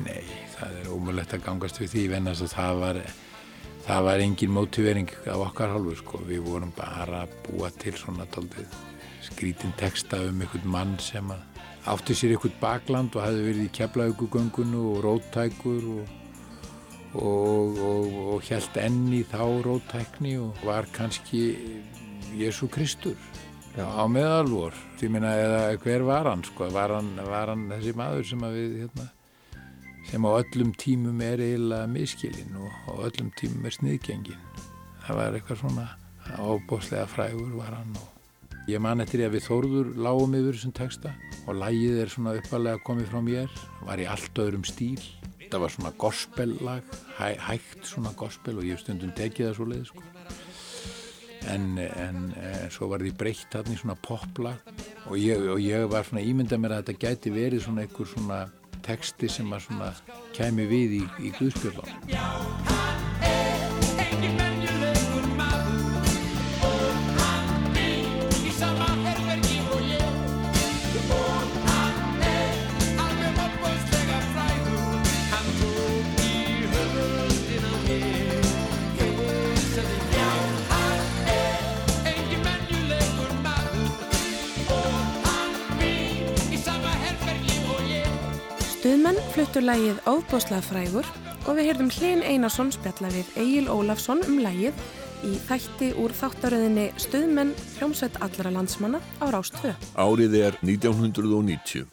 nei, það er ómulett að gangast við því, vennast að það var, það var engin mótivering af okkar hálfu, sko. Við vorum bara að búa til svona taldið skrítin texta um einhvern mann sem að átti sér einhvern bakland og hefði verið í keflaugugöngun og róttækur og og, og, og held enn í þá róttækni og var kannski Jésu Kristur Já. á meðalvor. Ég minna, eða hver var hann, sko? Var hann, var hann þessi maður sem að við, hérna, sem á öllum tímum er eiginlega miskilinn og á öllum tímum er sniðgengin. Það var eitthvað svona ábóslega frægur var hann og ég man eftir ég að við Þórður lágum yfir þessum texta og lægið er svona uppalega komið frá mér, var í allt öðrum stíl. Það var svona gospellag, hæ, hægt svona gospel og ég hef stundum tekið það svo leið, sko. En, en, en svo var því breytt hann í svona poplag og ég, og ég var svona ímyndað mér að þetta gæti verið svona einhver svona texti sem að svona kemi við í, í Guðspjörðan Stuðmenn fluttu lægið Óbóslega frægur og við heyrðum Hlinn Einarsson spjalla við Egil Ólafsson um lægið í þætti úr þáttaröðinni Stuðmenn hljómsveit allra landsmanna á Rástvö. Árið er 1990.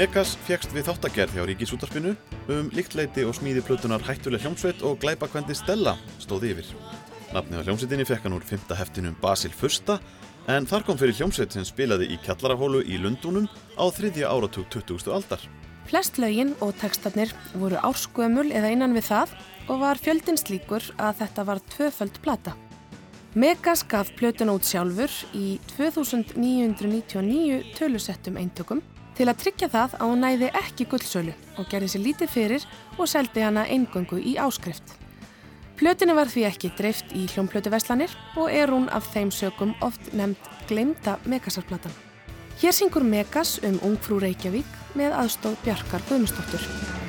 Megas fjekst við þáttagerð hjá Ríkisútarpinu um líktleiti og smíði plötunar Hættuleg hljómsveit og glæpakvendi Stella stóði yfir. Nafnið á hljómsveitinni fekk hann úr fymta heftinum Basil Fursta en þar kom fyrir hljómsveit sem spilaði í kjallarahólu í Lundúnum á þriðja áratug 20. aldar. Flest lögin og textarnir voru árskömmul eða innan við það og var fjöldin slíkur að þetta var tvöföld plata. Megas gaf plötuna út sjálfur í 2999 tölusettum eintökum til að tryggja það að hún næði ekki gullsölu og gerði sér lítið fyrir og seldi hana eingöngu í áskrift. Plötinu var því ekki dreift í hljómplötuverslanir og er hún af þeim sökum oft nefnd glemta Megasarplatan. Hér syngur Megas um ungfrú Reykjavík með aðstóð Bjarkar Guðmustóttur.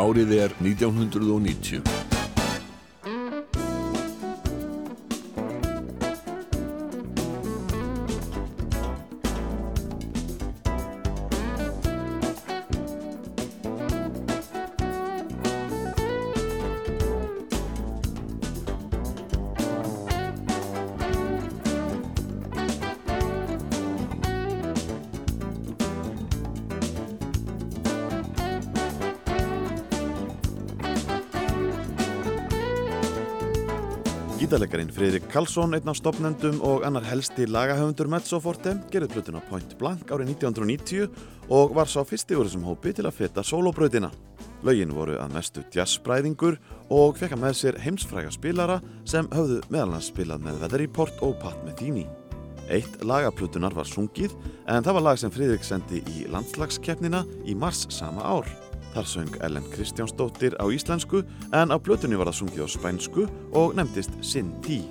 Árið er 1990. Friðrik Karlsson, einn af stopnendum og annar helsti lagahöfundur Mezzoforte, gerði plötuna Point Blank árið 1990 og var sá fyrsti úr þessum hópi til að feta solobrautina. Lögin voru að mestu jazzbræðingur og fekka með sér heimsfræga spilara sem höfðu meðal hans spilað með Weather Report og Pat Metheny. Eitt lagaplutunar var sungið en það var lag sem Friðrik sendi í landslagskeppnina í mars sama ár. Þar söng Ellen Kristjánsdóttir á íslensku en á plötunni var það sungið á spænsku og nefndist Sin Tí.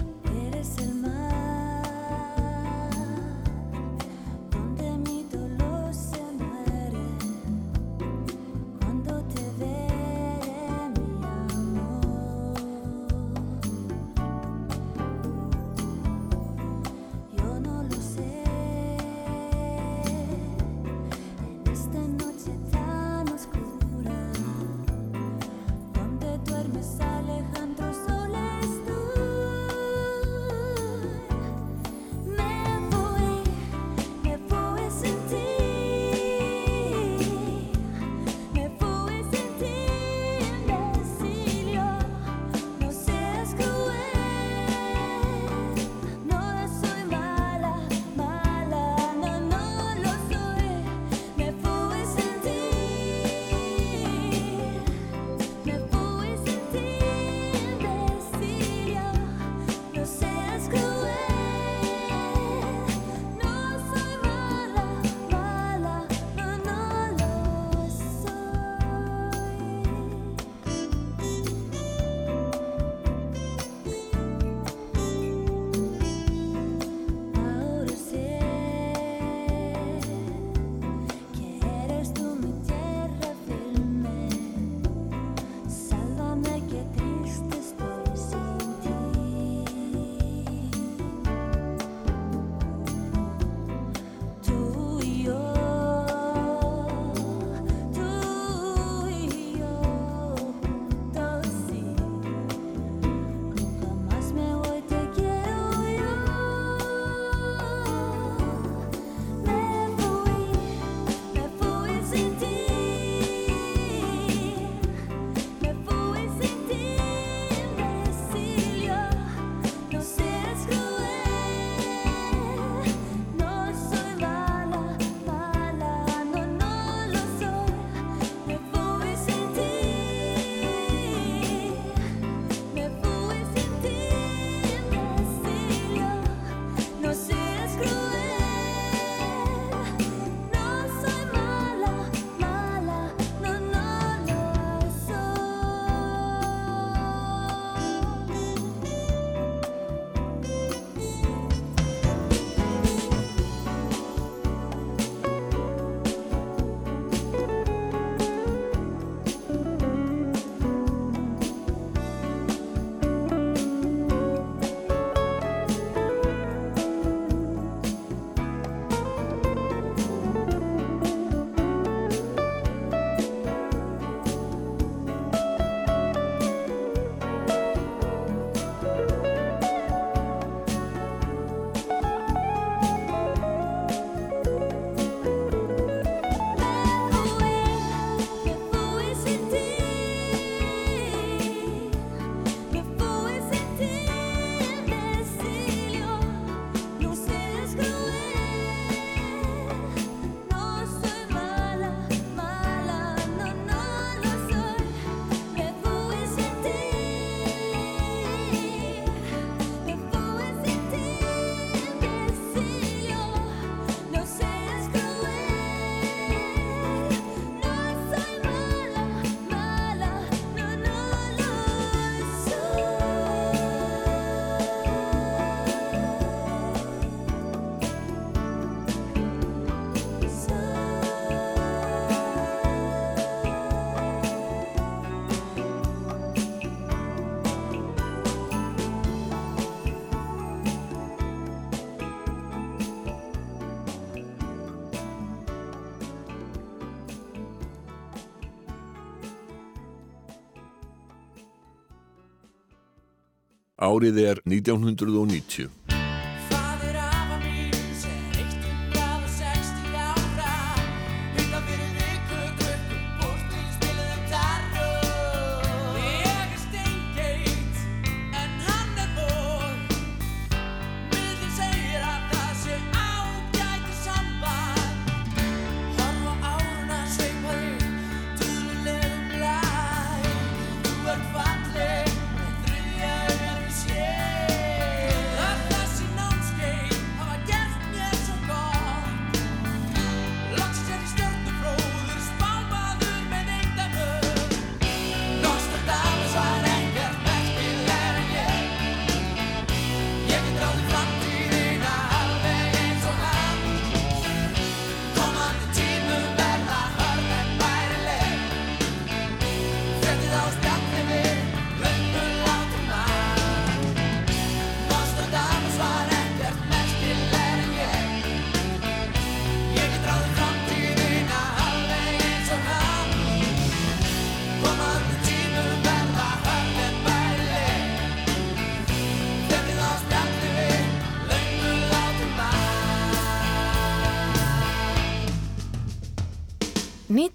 Árið er 1990.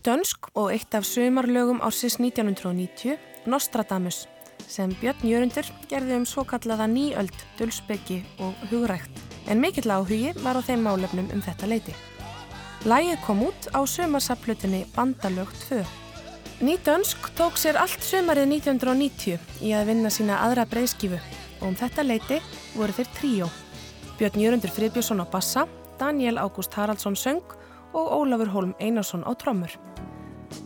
dönsk og eitt af sömarlögum ársins 1990, Nostradamus, sem Björn Jörundur gerði um svo kallaða nýöld, dulspeki og hugrækt. En mikill áhugi var á þeim málefnum um þetta leiti. Lægið kom út á sömarsaplutinni Bandalög 2. Ný dönsk tók sér allt sömarið 1990 í að vinna sína aðra breyðskifu og um þetta leiti voru þeir tríó. Björn Jörundur Friðbjörnsson á bassa, Daniel Ágúst Haraldsson söng og Ólafur Holm Einarsson á trommur.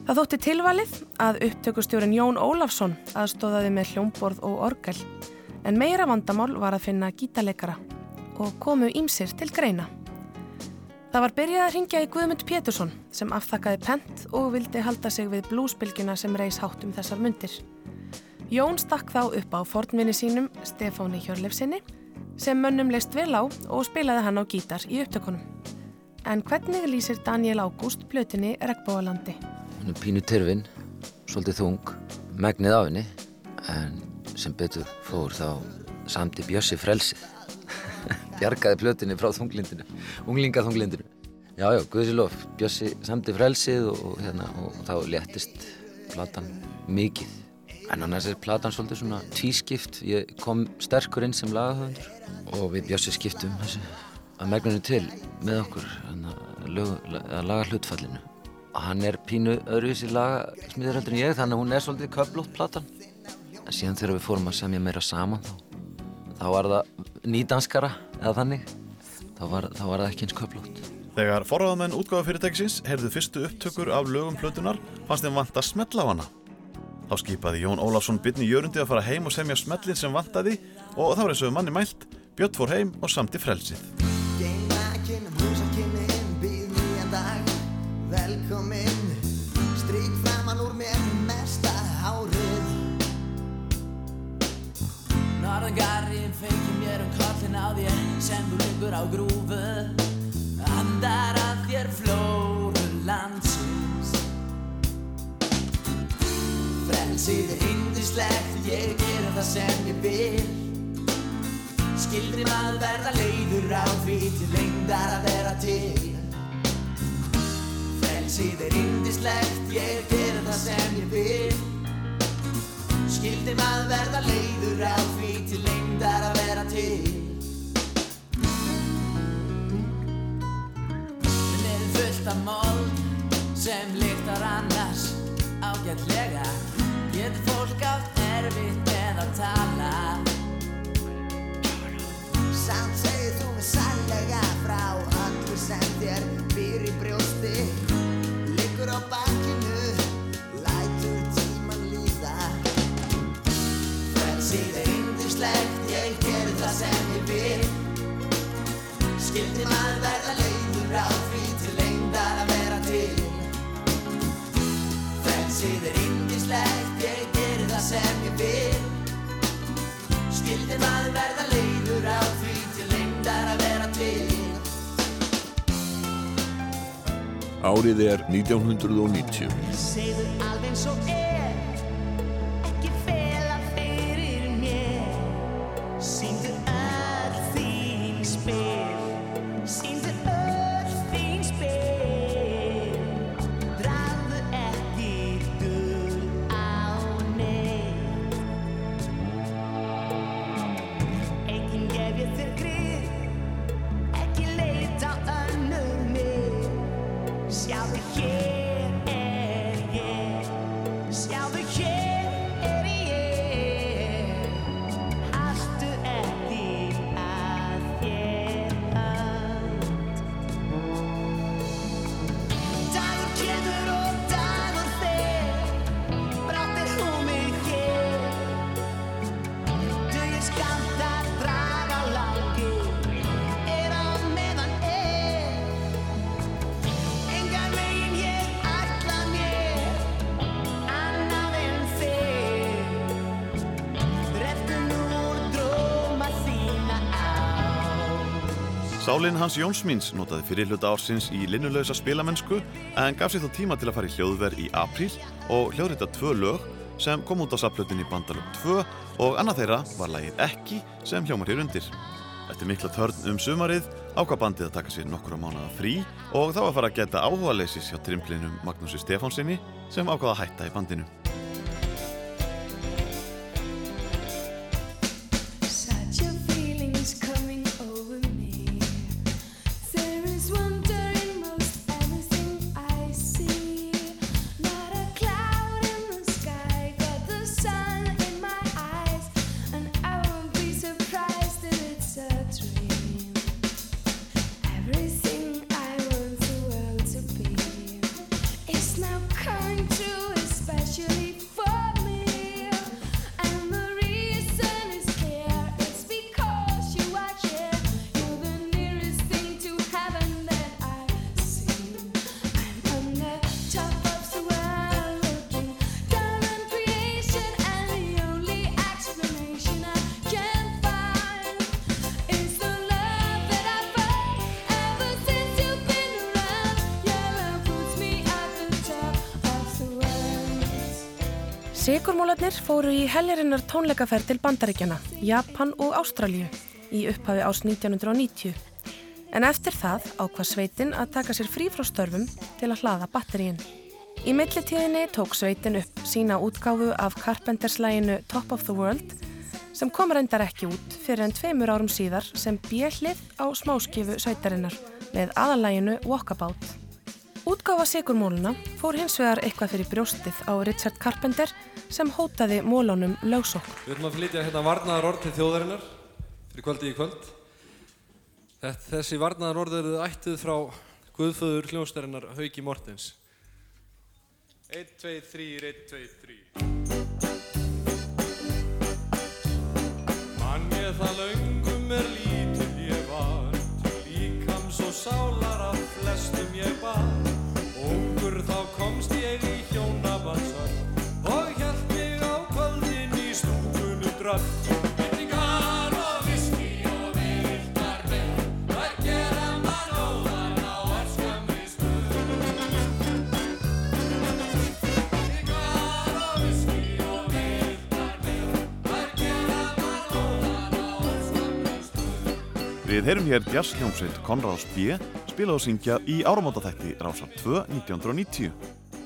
Það þótti tilvalið að upptökustjórin Jón Ólafsson aðstóðaði með hljómborð og orgel, en meira vandamál var að finna gítarleikara og komu ímsir til greina. Það var byrjað að ringja í Guðmund Pétursson sem afþakkaði pent og vildi halda sig við blúsbylgjuna sem reys hátt um þessar mundir. Jón stakk þá upp á fornvinni sínum, Stefáni Hjörlefsinni, sem mönnum leist vel á og spilaði hann á gítar í upptökunum. En hvernig lýsir Daniel Ágúst plötinni Regbóalandi? Pínu tyrfin, svolítið þung, megnið af henni, en sem betur fór þá samti Bjössi frelsið. Bjargaði plötinni frá þunglindinu, unglingaþunglindinu. Já, já, Guðsilof, Bjössi samti frelsið og, og, hérna, og þá léttist platan mikið. En annars er platan svolítið svona tvískipt. Ég kom sterkur inn sem lagahöfundur og við Bjössi skiptum þessu að megninu til með okkur að laga hlutfallinu. Hann er pínu öðruvísi laga smiðuröldur en ég þannig að hún er svolítið köflótt platan. En síðan þegar við fórum að semja meira saman þá, þá var það nýdanskara eða þannig. Þá var, þá var það ekki eins köflótt. Þegar forraðamenn útgáða fyrirtækisins heyrðu fyrstu upptökur af lögum plötunar fannst þeim vant að smetla á hana. Þá skipaði Jón Ólafsson bytni Jörundi að fara heim og semja smellin sem vantaði og þá er eins og manni mælt, Björn fór heim og samti frelsið. Norðangarinn feikir mér um kollin á þér sem þú liggur á grúfu. Andar að þér flóru landsins. Frelsið er indislegt, ég gera það sem ég vil. Skildri maður verða leiður á því til lengdar að vera til. Frelsið er indislegt, ég gera það sem ég vil Skildi maður verða leiður á því til lengdar að vera til? Við nefnum fullt af mold sem lyktar annars ágætlega. Getur fólk átt erfitt með að tala? Samt segir þú mig sannlega frá öllu sem þér í brjósti. Liggur á bakkinu, Skildi maður verða leiður á því til lengdar að vera til. Frelsið er yndislegt, ég gerir það sem ég vil. Skildi maður verða leiður á því til lengdar að vera til. Árið er 1990. Segðu alveg eins og Sálin Hans Jónsmíns notaði fyrir hluta ársins í linnulösa spilamennsku en gaf sér þó tíma til að fara í hljóðverð í apríl og hljóðrita tvö lög sem kom út á saplutinni Bandalög 2 og annað þeirra var lagið Ekki sem hljómar hér undir. Eftir mikla törn um sumarið ákvað bandið að taka sér nokkura mánuða frí og þá að fara að geta áhuga leysis hjá trimplinum Magnúsi Stefánsinni sem ákvað að hætta í bandinu. Heljarinnar tónleikaferð til Bandaríkjana, Japan og Ástralju í upphafi ás 1990. En eftir það ákvað sveitin að taka sér frí frá störfum til að hlaða batteríin. Í millitíðinni tók sveitin upp sína útgáfu af Carpenters-læginu Top of the World sem kom reyndar ekki út fyrir en tveimur árum síðar sem bjellið á smáskifu sveitarinnar með aðalæginu Walkabout. Útgáfa Sigurmóluna fór hins vegar eitthvað fyrir brjóstið á Richard Carpenter sem hótaði mólunum lögsókn. Við ætlum að flytja hérna varnaðar orð til þjóðarinnar fyrir kvöldi í kvöld. Þessi varnaðar orð eru ættuð frá Guðföður hljónstærinnar Hauki Mortens. 1, 2, 3, 1, 2, 3 Mann ég það löngum er lítill ég var Til líkams og sálar stöð Við heyrum hér jazzhljómsveit Konrads B. spila og syngja í áramótaþætti Rásar 2 1990.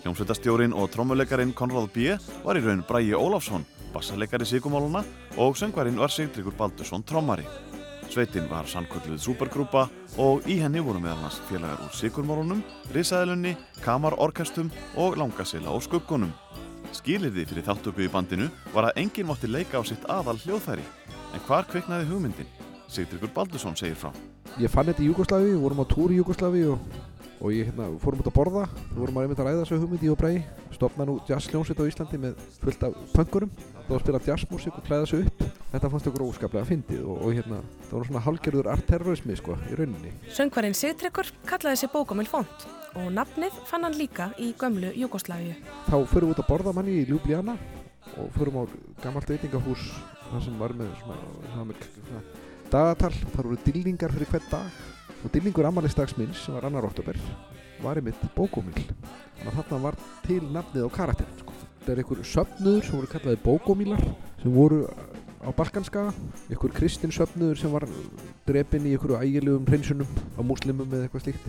Hljómsveitastjórin og trommuleikarin Konrad B. var í raun Bræi Ólafsson, bassaleikari Sigumáluna og söngvarinn var Sigtryggur Baldursson trommari. Sveitin var sannkvölduð supergrúpa og í henni voru meðal hans félagar úr Sigurmálunum, Risaðilunni, Kamarorkestum og Langasila og Skuggunum. Skilirði fyrir þáttöku í bandinu var að enginn mátti leika á sitt aðal hljóðfæri. En hvar kviknaði hugmyndin? Sigtryggur Baldursson segir frá. Ég fann þetta í Júgoslavi, við vorum á túr í Júgoslavi og, og ég hérna, fórum út að borða, við vorum að einmitt að ræða þessu hugmyndi ég og Brei, stopna nú jazzljónsveit á Íslandi með fullt af punkurum, þá að spila jazzmusik og klæða þessu upp. Þetta fannst okkur óskaplega fyndið og, og hérna, það var svona halgerður art-terrorismi sko, í rauninni. Söngvarinn Sigtryggur kallaði sig Bókamil Font og nafnið fann hann líka í gömlu Júgoslavíu. Þá förum við út að borða manni í Ljubljana og förum á gammalt veitingahús þar sem var með svona, með, dagatal, þar voru dýlningar fyrir hvern dag og dýlningur ammaliðsdags minns sem var annar oktober var einmitt bókomil þannig að þarna var til nafnið á karakterin sko. þetta er einhver söfnuður sem voru kallaði bókomílar sem voru á Balkanskaga. Einhver kristin söfnuður sem var drepinn í einhverju ægilegum hreinsunum á múslimum eða eitthvað slíkt.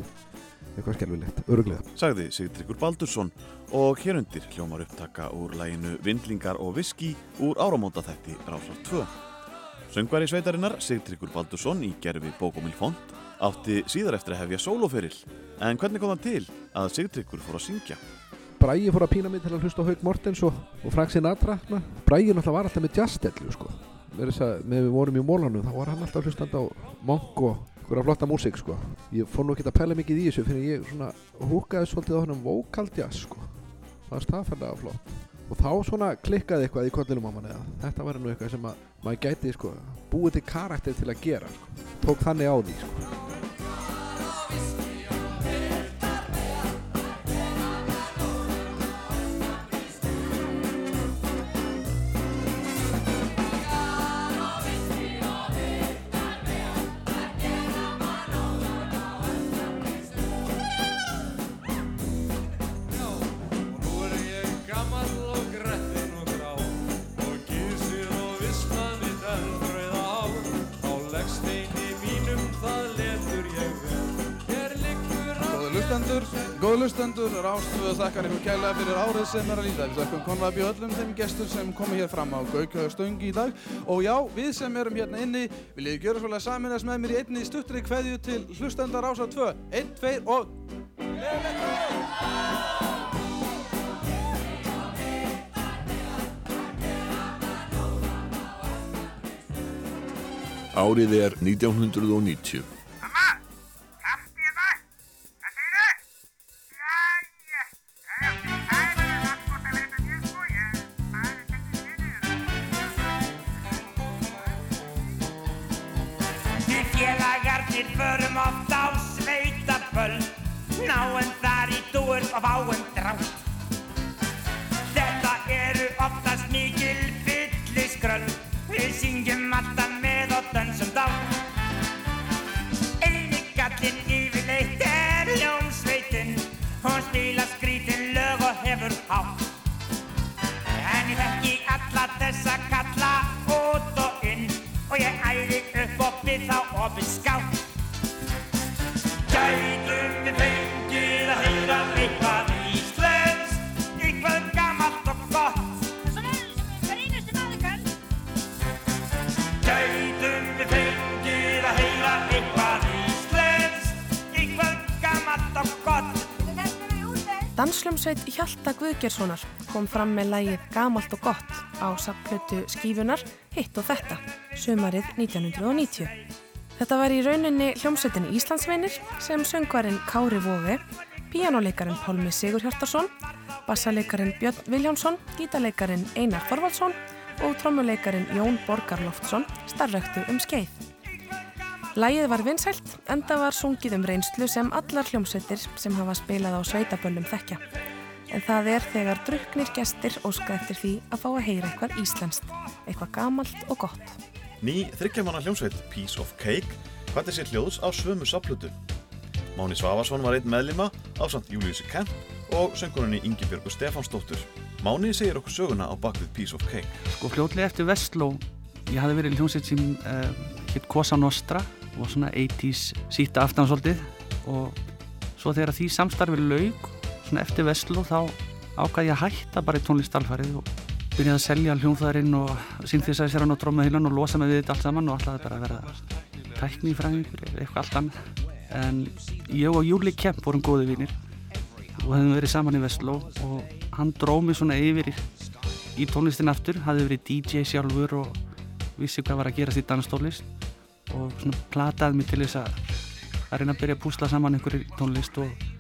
Eitthvað skelvilegt, öruglega Sagði Sigtryggur Baldursson. Og hérundir hljómar upptaka úr læginu Vindlingar og Viski úr áramótaþætti Rásar 2. Söngvari sveitarinnar Sigtryggur Baldursson í gerfi Bókomil Font átti síðar eftir að hefja sólóferil en hvernig kom það til að Sigtryggur fór að syngja? Bræði fór að pína mig til að hlusta á Haug Mortens og, og Frank Sinatra Bræði náttúrulega var alltaf með jazzdellu sko. með við vorum í mólanum þá var hann alltaf hlustandi á monk og einhverja flotta músík sko. ég fór nú ekki að pæla mikið í þessu fyrir ég húkaði svolítið á hennum vocal jazz sko. það var staðfærlega flott og þá svona klikkaði eitthvað í kollinum á manni að þetta var nú eitthvað sem að maður gæti sko, búið til karakter til að gera sko. tók þannig á því sko. Góðu lustendur, Rástvöðu þakkar ykkur kærlega fyrir árið sem er að líða. Við þakkum Konrad Björn öllum þeim gestur sem komu hér fram á Gaukjöðstöng í dag. Og já, við sem erum hérna inni, viljið gjöra svolítið saminast með mér í einni stuttri kveðju til hlustendar Rásar 2. 1, 2 og... Árið er 1990. Hjalta Guðgjerssonar kom fram með lægið Gamalt og gott á sapplötu skífunar Hitt og þetta, sömarið 1990. Þetta var í rauninni hljómsveitin Íslandsveinir sem söngvarinn Kári Vóði, píjánuleikarin Pálmi Sigur Hjartarsson, bassaleikarin Björn Viljánsson, gítarleikarin Einar Þorvaldsson og trommuleikarin Jón Borgarloftsson starfræktu um skeið. Lægið var vinsælt, enda var sungið um reynslu sem allar hljómsveitir sem hafa spilað á sveitaböllum þekkja. En það er þegar druknir gestir óska eftir því að fá að heyra eitthvað íslenskt, eitthvað gamalt og gott. Ný þryggjamanna hljómsveit Piece of Cake hvætti sér hljóðs á svömu saplutu. Máni Svavarsson var einn meðlima á samt Júliussi Kemp og söngurinn í Ingibjörgu Stefánsdóttur. Máni segir okkur söguna á bakvið Piece of Cake. Sko fljótlega eftir Vestló, ég hafði verið í hljómsveit sem uh, hitt Cosa Nostra og svona 80s síta aftan svolítið og svo þegar því samstarfi laug, svona eftir Vestló þá ákvaði ég að hætta bara í tónlistalfarið og byrjaði að selja hljómfæðarinn og synthesize hann og trómmuheilan og losa mig við þetta allt saman og alltaf bara að verða tæknifræðingur eða eitthvað allt annað. En ég og Júli Kemp vorum góði vinnir og hefðum verið saman í Vestló og hann dróð mig svona yfir í, tónlistin aftur, hafði verið DJ sjálfur og vissi hvað var að gerast í danstónlist og svona plataði mig til þess að að reyna að byrja að púsla saman einhverju tónlist og,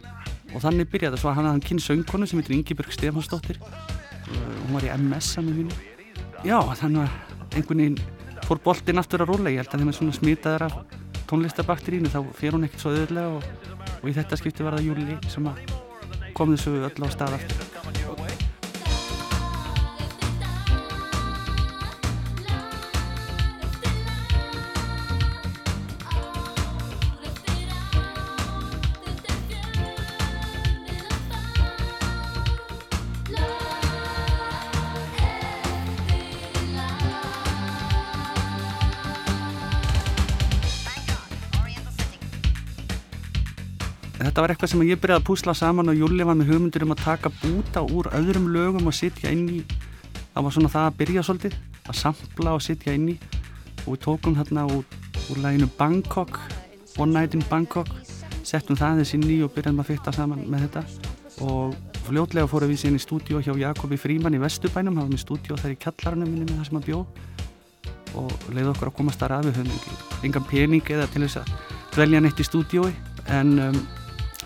og þannig byrjaði það svo að hann hann kynnt söngkonu sem heitir Ingibjörg Stefansdóttir hún var í MS að mér mínu já þannig að einhvern veginn fór boltinn aftur að rúla ég held að þeim er svona smitaður af tónlistabakterínu þá fer hún ekkert svo öðurlega og, og í þetta skipti var það Júli sem kom þessu öll á stað aftur þetta var eitthvað sem ég byrjaði að púsla saman og Júli var með hugmyndur um að taka búta úr öðrum lögum og sitja inn í það var svona það að byrja svolítið að sampla og sitja inn í. Og við tókum þarna úr, úr læginu Bangkok One Night in Bangkok settum það þess inn í og byrjaðum að fyrta saman með þetta. Og fljótlega fórum við síðan í stúdíu hjá Jakobi Fríman í Vesturbænum, hann var með stúdíu þar í kallarinu minni með það sem að bjó. Og leiði okkur að komast þar að við höfum engan pening eða til þess að dvelja neitt í stúdíói. En um,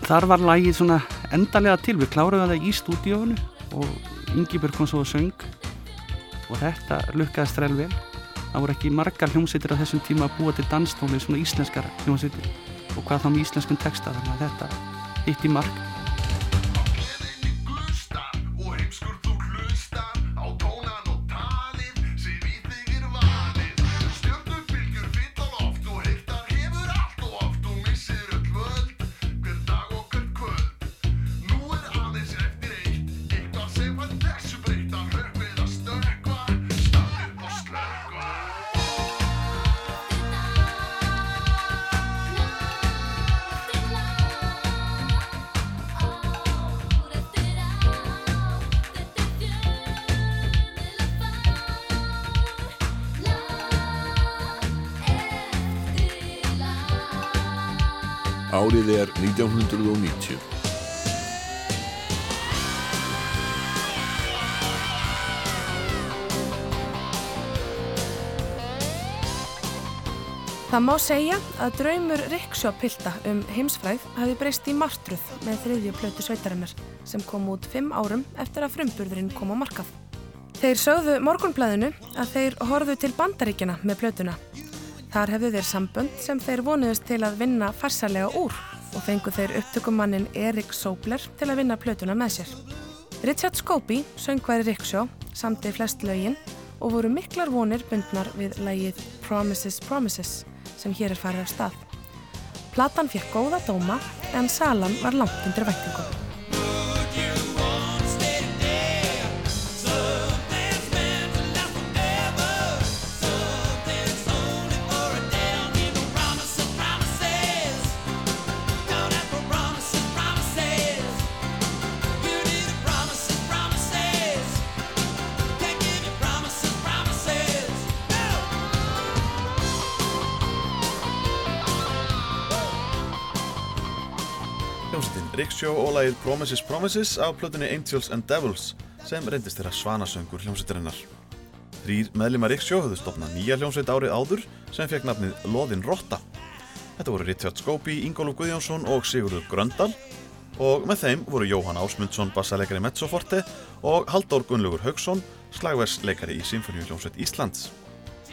þar var lægið svona endalega til. Við kláruðum það í stúdíónu og Ingibjörg kom svo og söng. Og þetta lukkaðist ræl vel. Það voru ekki margar hljómsveitir á þessum tíma að búa til danstóli svona íslenskar hljómsveitir. Og hvað þá með íslenskun texta þannig að þetta hitt í Árið er 1990. Það má segja að draumur Riksjópilta um heimsfræð hafi breyst í martruð með þriðju plötu sveitarinnar sem kom út fimm árum eftir að frumburðurinn kom á markað. Þeir sögðu morgunblæðinu að þeir horfðu til bandaríkjana með plötuna. Þar hefðu þeir sambönd sem þeir vonuðust til að vinna farsalega úr og fengu þeir upptökumannin Erik Sobler til að vinna plötuna með sér. Richard Scobie, söngværi Riksjó, samti flest lögin og voru miklar vonir bundnar við lægið Promises Promises sem hér er farið af stað. Platan fekk góða dóma en salan var langt undir væntingum. Riksjó og lagið Promises Promises á plötunni Angels and Devils sem reyndist þeirra svanasöngur hljómsveitarinnar. Þrýr meðlima Riksjó höfðu stopnað nýja hljómsveit árið áður sem fekk nafnið Loðin Rotta. Þetta voru Richard Scobie, Ingólf Guðjónsson og Sigurður Gröndal og með þeim voru Jóhann Ásmundsson, bassaleikari Mezzoforte og Halldór Gunnlaugur Haugsson, slagversleikari í Sinfoníu hljómsveit Íslands.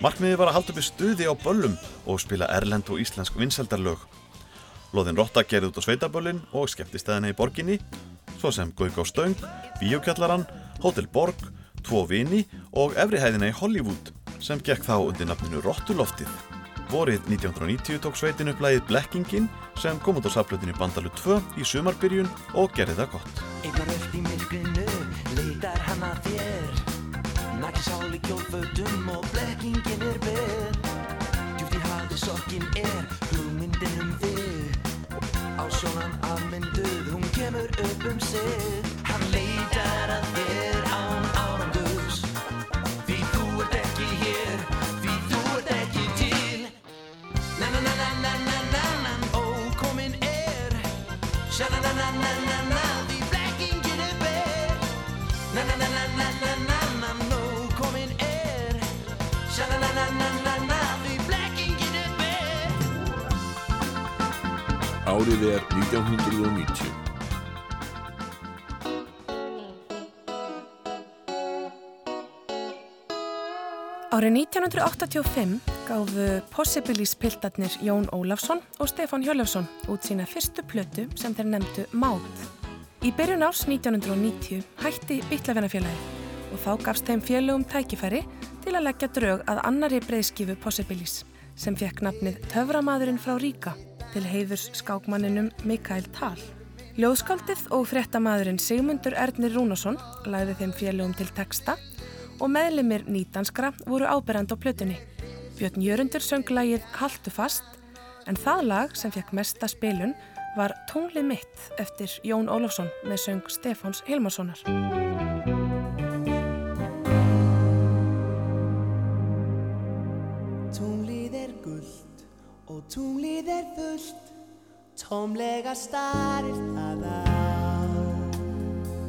Markmiði var að halda uppi stuði á böllum og spila erlend og íslensk vinseldarlög. Lóðin Rotta gerði út á sveitaböllin og skemmtistæðina í borginni, svo sem Gauk á Stöng, Bíókjallaran, Hotel Borg, Tvo Vini og Efrihæðina í Hollywood sem gekk þá undir nafninu Rottuloftið. Vorið 1990 tók sveitin upp lagið Blekkingin sem kom út á saflutinu Bandalu 2 í sumarbyrjun og gerði það gott. Einnar öll í myrkrinu leitar hann að þér Nakki sál í kjólfötum Árið er 1990. Árið 1985 gáfu Possibilis-piltarnir Jón Ólafsson og Stefán Hjörlefsson út sína fyrstu plötu sem þeir nefndu Máð. Í byrjun árs 1990 hætti Bittlafinafélagi og þá gafst þeim félögum tækifæri til að leggja drög að annari breyðskifu Possibilis sem fekk nafnið Töframadurinn frá Ríka til heiðurs skákmanninum Mikael Tal. Ljóðskaldið og fréttamaðurinn Sigmundur Ernir Rúnarsson lagði þeim félögum til texta og meðlimir nýdanskra voru áberand á plötunni. Björn Jörundur söng lagið Haltu fast en það lag sem fekk mesta spilun var Tunglið mitt eftir Jón Ólafsson með söng Stefáns Hilmarssonar. Tunglið er gullt og tunglið er fullt Tómlega starir það á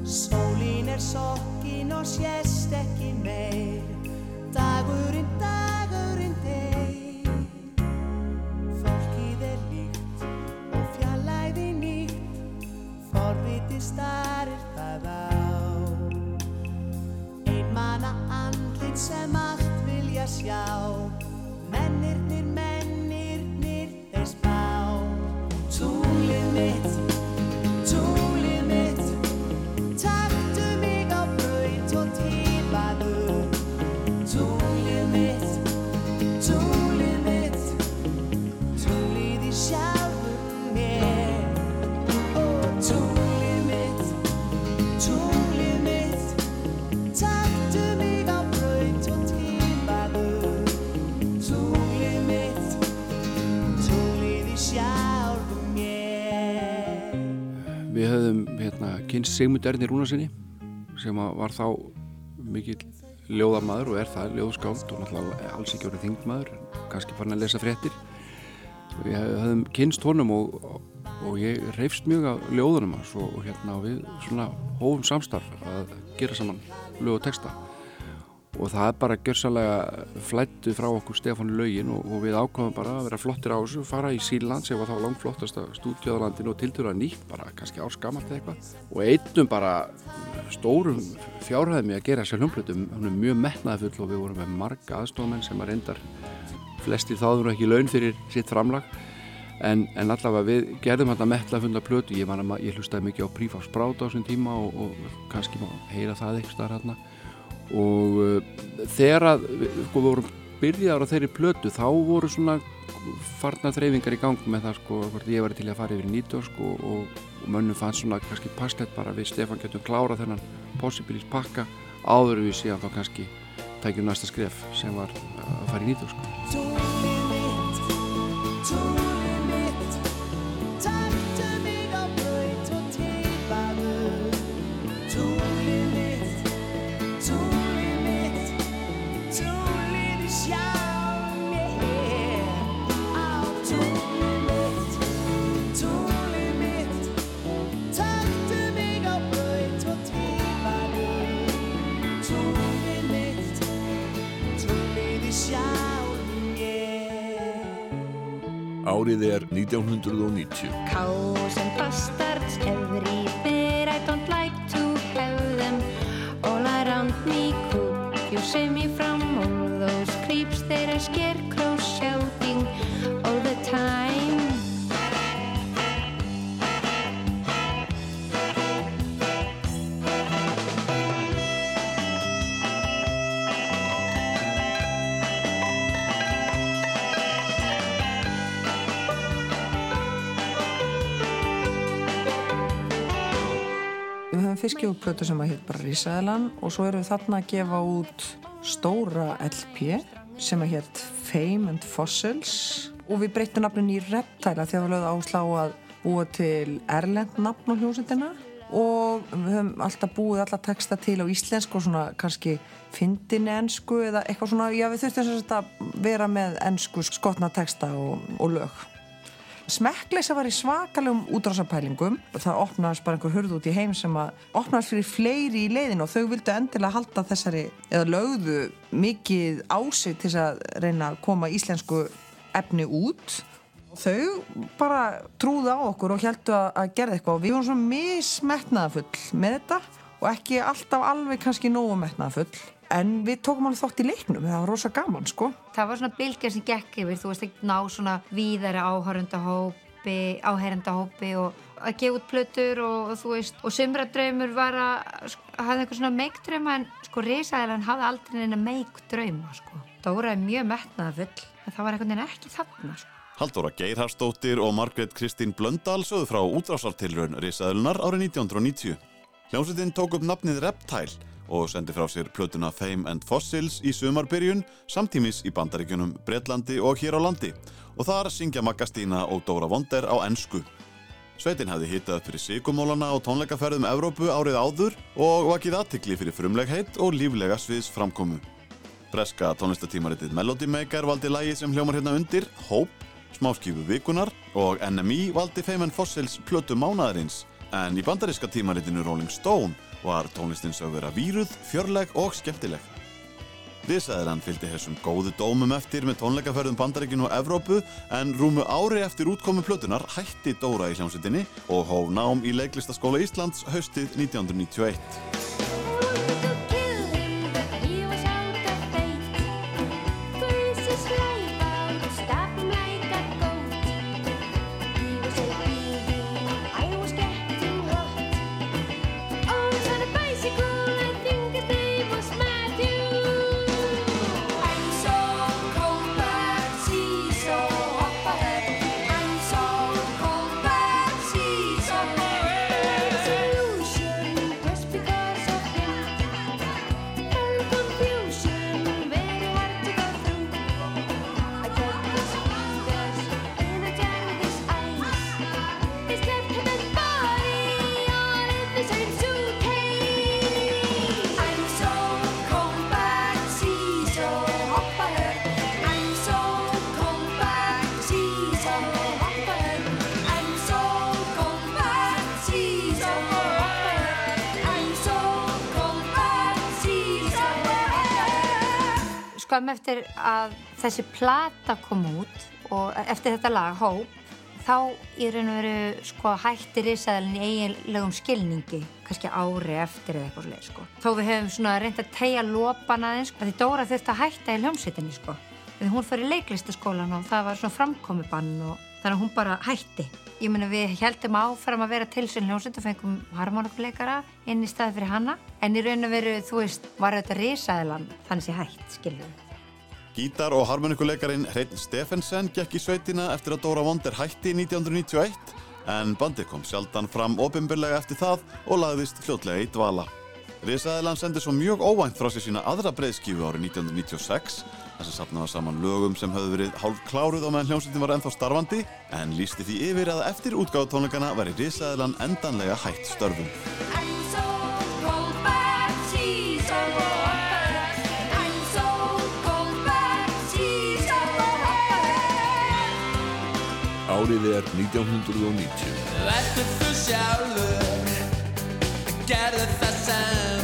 Sólín er sokkin og sést ekki meir. Dagurinn, dagurinn deyr. Fólkið er líkt og fjallæði nýtt. Forviti starir það á. Einmana andlit sem allt vilja sjá. Mennirnir, mennirnir, þeir spá. Tunglið mitt, Við höfðum hérna, kynst Sigmund Erni Rúnarsinni sem var þá mikill ljóðamaður og er það ljóðskáld og náttúrulega alls ekki orðið þingmaður kannski farin að lesa fréttir. Við höfðum kynst honum og og ég reyfst mjög af ljóðunum og hérna við svona hófum samstarf að gera saman lög og texta og það er bara gjörsalega flættu frá okkur Stefánu lögin og, og við ákvæmum bara að vera flottir á þessu fara í Síland sem var þá langflottasta stúdíðalandinu og tildur að nýtt bara kannski árskamalt eitthvað. Og einnum bara stórum fjárhæðum í að gera þessi hljómblötu hún er mjög metnaðfull og við vorum með marga aðstofmenn sem að reyndar flestir þáður ekki laun fyrir sitt framlag. En, en allavega við gerðum þetta metnaðfulla plötu ég, ég hlustaði mikið á Prífáls Brát á þessum tíma og, og kannski má heyra það eitthvað hérna og uh, þegar að sko, við vorum byrjaðar á þeirri plötu þá voru svona farna þreyfingar í gang með það sko hvort ég var til að fara yfir nýtörsk og, og, og mönnum fannst svona kannski passlegt bara við Stefán getum klára þennan possibilis pakka áður við síðan þá kannski tækjum næsta skref sem var að fara í nýtörsk Árið er 1990. Cows and bastards everywhere. I don't like to have them all around me. Could you save me from all those creeps? There are scarecrows Við höfum fyrst gefið út plötu sem að heit bara Rísaðilan og svo erum við þarna að gefa út stóra LP sem að heit Fame and Fossils. Og við breytum nafnin í Reptile þegar við lögum áslá að búa til erlend nafn á hljómsveitina. Og við höfum alltaf búið alla texta til á íslensku og svona kannski fyndin ensku eða eitthvað svona, já við þurftum sagt að vera með ensku skotna texta og, og lög Smekkleysa var í svakalegum útrásapælingum það opnaðist bara einhver hurð út í heim sem að opnaðist fyrir fleiri í leiðin og þau vildu endilega halda þessari eða lögðu mikið ásig til að reyna að koma íslensku efni út. Og þau bara trúðu á okkur og heldu að, gera eitthvað. Og við vorum svona mismetnaðafull með þetta og ekki alltaf alveg kannski nógu metnaðafull en við tókum alveg þátt í leiknum það var rosa gaman sko Það var svona bylgja sem gekk yfir, þú veist ekki ná svona víðari áhörundahópi, áherendahópi og að gefa út plötur og, og þú veist, og sumradraumur var að hafði eitthvað svona meikdrauma en sko risaðilan hafði aldrei neina meikdrauma sko. Það voru mjög metnaðafull, en það var einhvern veginn ekki þarna sko. Halldóra Geirharsdóttir og Margrét Kristín Blöndal sögðu frá útrásartilraun risaðlunar árið 1990. Hljómsveitin tók upp nafnið Reptile og sendi frá sér plötuna Fame and Fossils í sumarbyrjun samtímis í bandaríkjunum Breitlandi og hér á landi og þar syngja Magga Stína og Dóra Vonder á ensku. Sveitin hefði hitað fyrir sigumólana og tónleikaferðum Evrópu árið áður og vakið aðtikli fyrir frumlegheit og líflega sviðs framkomu. Breska tónlistatímaritið Melody Maker valdi lægi sem hljómar hérna undir, Hope, smáskífu vikunar og NME valdi Fame and Fossils plötu mánaðarins en í bandaríska tímaritinu Rolling Stone var tónlistin sög vera víruð, fjörleg og skemmtileg. Risaðirann fylgdi þessum góðu dómum eftir með tónleikaferðum Bandaríkinu og Evrópu en rúmu ári eftir útkomu plötunar hætti Dóra í hljómsveitinni og hóf nám í leiklistaskóla Íslands haustið 1991. skömm eftir að þessi plata kom út og eftir þetta lag, Hope, þá í raun og veru sko, hætti risaðalinn í eiginlegum skilningi, kannski ári eftir eða eitthvað svoleið, sko. Þó við hefum svona reynd að tegja lopan aðeins, að því Dóra þurfti að hætta í hljómsveitinni, sko. Því hún fyrir leiklistaskólan og það var svona framkomibann og þannig að hún bara hætti. Ég meina við heldum áfram að vera til sem hljómsveit og fengum harmonikuleikara inn í staði fyrir hanna, en í raun og veru, þú veist, var þetta risaðalann þannig sé hætt, skiljum. Gítar- og harmonikuleikarin Hreinn Steffensen gekk í sveitina eftir að Dóra Wonder hætti 1991 en bandið kom sjaldan fram ofinbyrlega eftir það og lagðist fljótlega í dvala. Risaðilan sendi svo mjög óvænt frá sér sína aðra breiðskífu árið 1996 þar sem safnaði saman lögum sem höfðu verið hálf kláruð á meðan hljómsveitin var ennþá starfandi en lísti því yfir að eftir útgáðutónleikana væri Risaðilan endanlega hætt störfum. Árið er 1990. Vertu þú sjálfur Gerðu það sem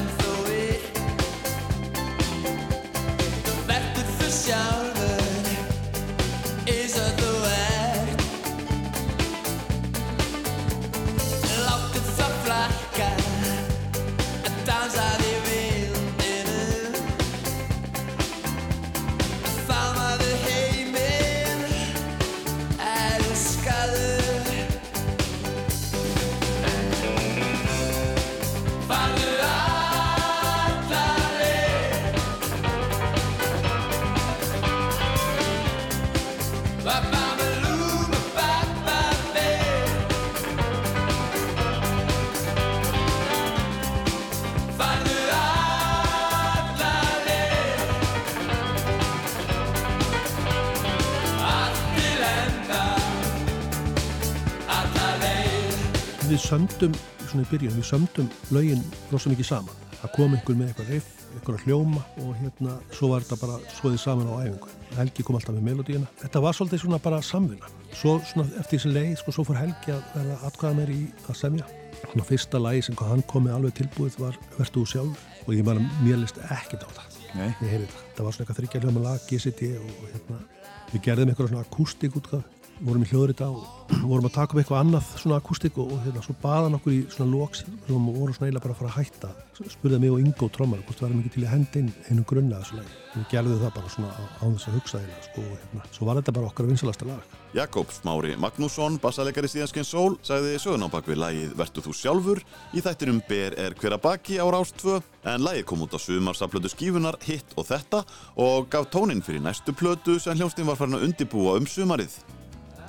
sömdum, svona í byrjun, við sömdum lögin rosa mikið saman. Það kom einhver með eitthvað riff, eitthvað hljóma og hérna, svo var þetta bara svoðið saman á æfingu. Helgi kom alltaf með melodíuna. Þetta var svolítið svona bara samvinna. Svo svona eftir þessi leið, sko, svo fór Helgi að verða atkvæða meir í að semja. Svona fyrsta lagi sem hann kom með alveg tilbúið var Vertu þú sjálf og ég man að mér list ekkert á það. Nei. Ég heyrði það. Það var svona eitthvað þryggja hljóma lag, GCT og hérna, við gerðum eitthvað svona akústik útgáð vorum í hljóðrita og vorum að taka um eitthvað annað svona akústik og, og hérna, svo baðan okkur í svona loks og vorum svona eiginlega bara að fara að hætta. Spurði mig og Ingo Trommar hvort varum ekki til að henda inn einum grunna þessu lagi. Við gerðum það bara svona á, þess að hugsa eiginlega sko, og hérna, svo var þetta bara okkar vinsalasta lag. Jakob Smári Magnússon, bassalegari Stíðanskinn Sól, sagði sögun á bakvið lagið Vertu þú sjálfur. Í þættinum Ber er hver að baki á Rástfö en lagið kom út á sumarsaplötu skífunar Hitt og þetta og gaf tóninn fyrir næstu plötu sem hljómsdýn var farin að undibúa um sumarið.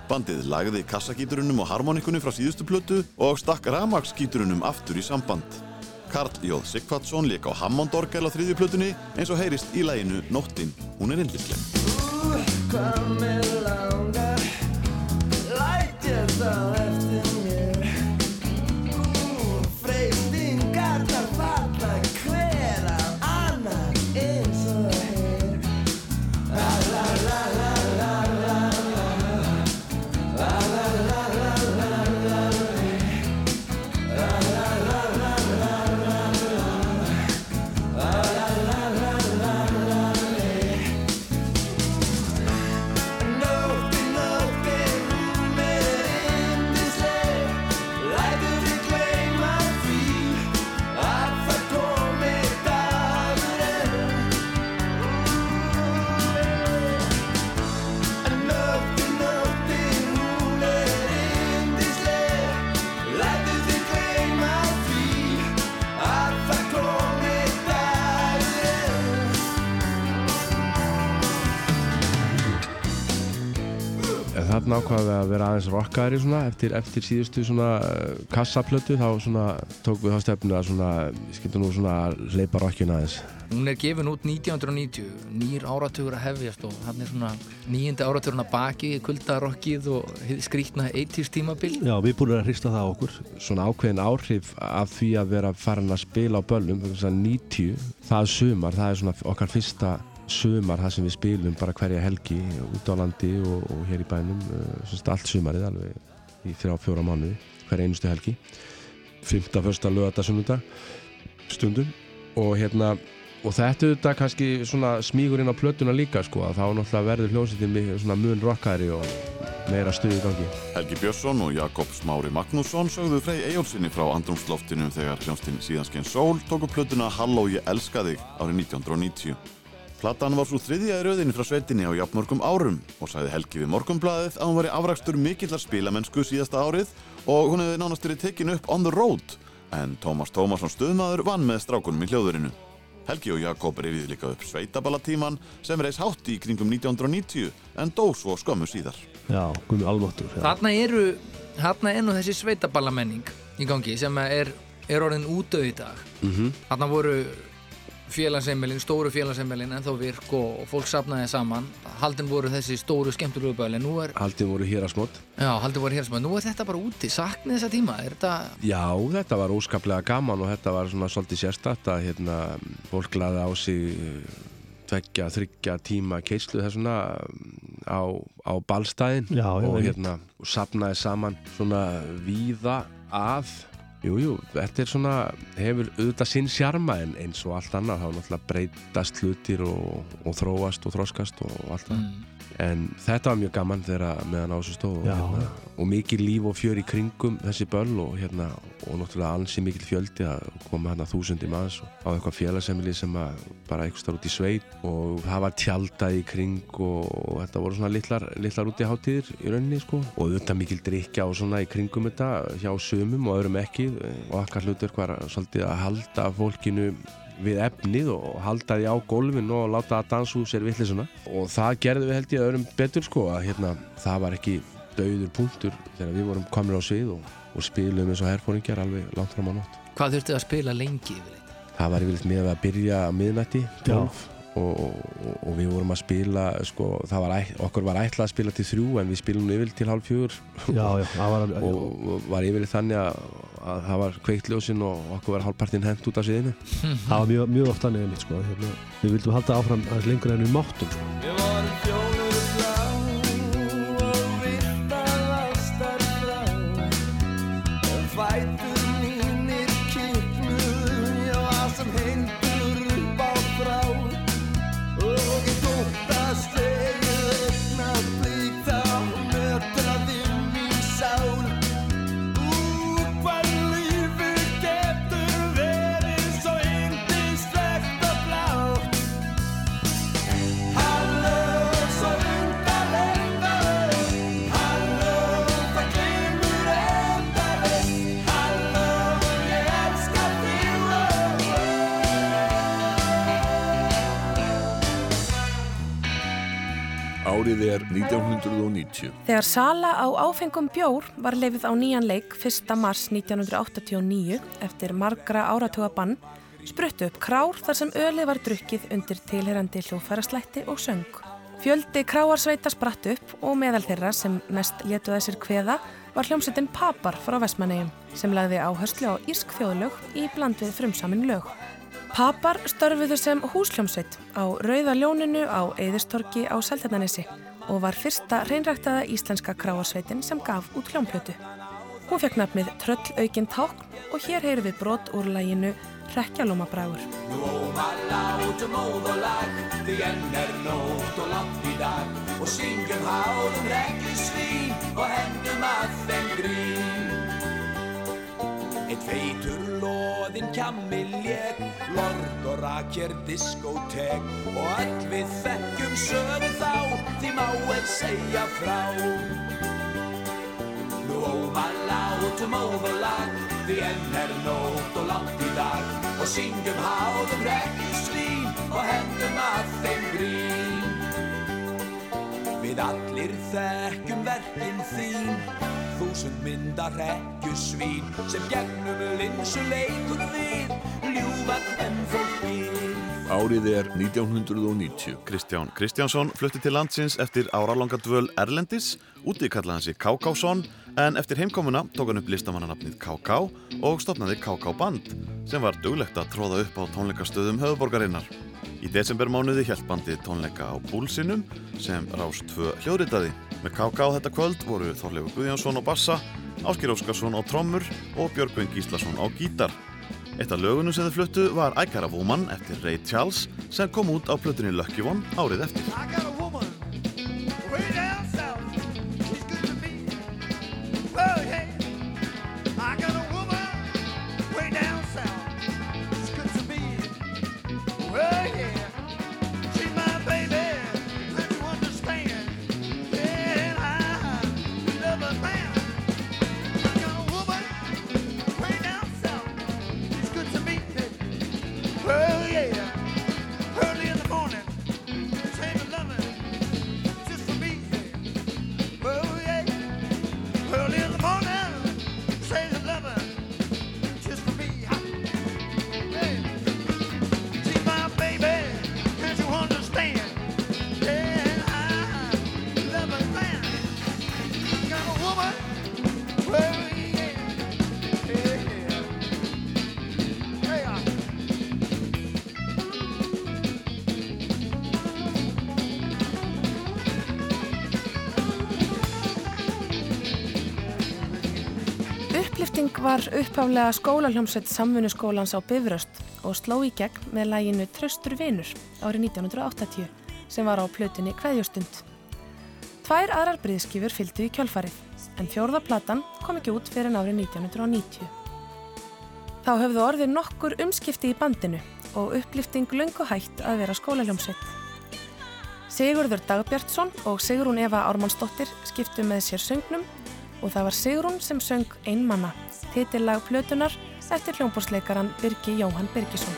Bandið lagði kassagíturunum og harmonikunni frá síðustu plötu og stakk ramagsgíturunum aftur í samband. Karl Jóð Sigvardsson lék á Hammondorgel á þriðju plötunni eins og heyrist í læginu Nóttin, hún er indisleg. Þarna ákvaðum við að vera aðeins rockaðri svona eftir, eftir síðustu svona uh, kassaplötu þá svona tók við þá stefnu að svona, skildu nú svona hleypa rockina aðeins. Hún er gefin út 1990, nýr áratugur að hefjast og hann er svona nýjandi áratugurinn að baki, kuldarokkið og skrítna 80s tímabil. Já, við búum að hrista það okkur. Svona ákveðin áhrif af því að vera farin að spila á böllum, þess að 90, það sumar, það er svona okkar fyrsta sumar það sem við spilum bara hverja helgi út á landi og, og hér í bænum semst allt sumarið alveg í þrjá fjóra mánuði hverja einustu helgi. Fymta, första, lögata, sunnudag stundum. Og hérna og þetta er þetta kannski svona smígur inn á plötuna líka sko að þá náttúrulega verður hljómsveitin svona mun rockari og meira stuði í gangi. Helgi Björnsson og Jakob Smári Magnússon sögðu Frey Eyjólfsinni frá andrumsloftinu þegar hljómsdinn síðanskein Sól tóku plötuna Halló ég elska þig árið 1990. Platan var svo þriðja í rauðinni frá sveitinni á jafnmörgum árum og sagði Helgi við Morgunblaðið að hún var í afrakstur mikillar spilamennsku síðasta árið og hún hefði nánast verið tekin upp on the road en Tómas Tómasson stuðmaður vann með strákunum í hljóðurinu. Helgi og Jakob reyfiði líka upp sveitaballatíman sem reys hátt í kringum 1990 en dó svo skömmu síðar. Já, gummi almáttur Þarna eru, þarna er nú þessi sveitaballamenning í gangi sem er, er orðin útöð í dag Mhm. Þarna voru félagseimilin, stóru félagseimilin en þá virk og, og fólk sapnaði saman. Haldin voru þessi stóru skemmtilegu bæli nú er, Haldið voru hér að smót já, haldin voru hér að nú er þetta bara úti, saknið þessa tíma er þetta, Já, þetta var óskaplega gaman og þetta var svona svolítið sérstætt að hérna, fólk laði á sig eh, tveggja, þryggja tíma keislu þessuna á, á já, og hérna og sapnaði saman svona víða að Jú, jú, þetta er svona, hefur auðvitað sinn sjarma en eins og allt annað þá náttúrulega breytast hlutir og, og þróast og þroskast og allt það. Mm. En þetta var mjög gaman þegar meðan á þessu stóð og, Já. hérna, og mikið líf og fjör í kringum þessi böll og hérna og náttúrulega ansi mikil fjöldi að koma hérna þúsundi manns og á eitthvað félagsemili sem bara eitthvað starf út í sveit og það var tjaldað í kring og, og þetta voru svona litlar, litlar út í hátíðir í rauninni sko og auðvitað mikil drikja og svona í kringum þetta hjá sumum og öðrum ekki og okkar hlutur var svolítið að halda fólkinu við efnið og halda því á gólfinu og láta það dansa úr sér vittlisuna og það gerði við held ég öðrum betur sko að hérna það var ekki dauður punktur þegar við vorum komnir á svið og, og spilum eins og herfóringjar alveg langt fram á nótt. Hvað þurftu að spila lengi yfirleitt? það var yfirleitt með að byrja á miðnætti 12 og, og, og við vorum að spila sko, það var, okkur var ætlað að spila til þrjú en við spilum yfirleitt til hálf fjögur. Já, já, það var og, var yfirleitt þannig að, að það var kveikljósin og okkur var hálfpartinn hent út af sviðinu Það var mjög, mjög oft annað einmitt sko hérna, Við vildum halda áfram aðeins lengur en við máttum sko. Við vorum Árið er 1990. Þegar sala á áfengum bjór var leifið á nýjan leik 1. mars 1989 eftir margra áratuga bann spruttu upp krár þar sem ölið var drukkið undir tilherandi hljófæraslætti og söng. Fjöldi kráarsveita spratt upp og meðal þeirra sem mest letuð þessir kveða var hljómsettin Papar frá Vestmannegjum sem lagði áherslu á írsk þjóðlög í bland við frumsamin lög. Papar störfuðu sem húsljómsveit á Rauða ljóninu á Eðistorki á Seltjarnanesi og var fyrsta reynræktaða íslenska kráarsveitin sem gaf út hljómplötu. Hún fekk nafnið Tröll aukinn tákn og hér heyrum við brot úr læginu Rekkjalómabrægur. Nú óma látum óðalag Því enn er nótt og langt í dag Og syngjum háðum rekkjusvín Og hendum að þeim grín Eitt feitur loðinn kjammil ég Lord og rakjör diskótek. Og öll við þekkjum sögu þá Því má einn segja frá. Nú óma látum óðalag Því enn er nótt og langt í dag. Og syngjum háðum rekkjusvín Og hendum að þeim grín Við allir þekkjum verkin þín Þúsund mynda rekkjusvín Sem gegnum linsu leikur við Ljúfa hvem fólkið Árið er 1990. Kristján Kristjánsson flutti til landsins eftir áralanga dvöl Erlendis, úti kallaði hann sig K.K.sson, en eftir heimkomuna tók hann upp listamannanafnið K.K. og stopnaði K.K. Band, sem var duglegt að tróða upp á tónleikastöðum höfuborgarinnar. Í desembermánuði hjælt bandið tónleika á Búlsinum, sem Rás 2 hljóðritaði. Með K.K. þetta kvöld voru Þorleifur Guðjónsson á bassa, Áskir Óskarsson á trommur og Björgvin Gíslason á gítar. Eitt af lögunum sem þau fluttu var I Got a Woman eftir Ray Charles sem kom út á plötunni Lucky One árið eftir. Upphaflega skólaljómsveit samfunnuskólans á Bifröst og sló í gegn með læginu Tröstur vinur árið 1980 sem var á plötunni Kveðjustund. Tvær aðrar briðskifur fylgdu í kjölfarið en fjórða platan kom ekki út fyrir árið 1990. Þá höfðu orðið nokkur umskipti í bandinu og upplifting löngu hætt að vera skólaljómsveit. Sigurður Dagbjartsson og Sigrún Eva Ármannsdóttir skiptu með sér söngnum og það var Sigrún sem söng Einmanna, titillag plötunar eftir hljómbórsleikaran Birgi Jóhann Birgisson.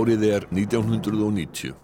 Árið er 1990.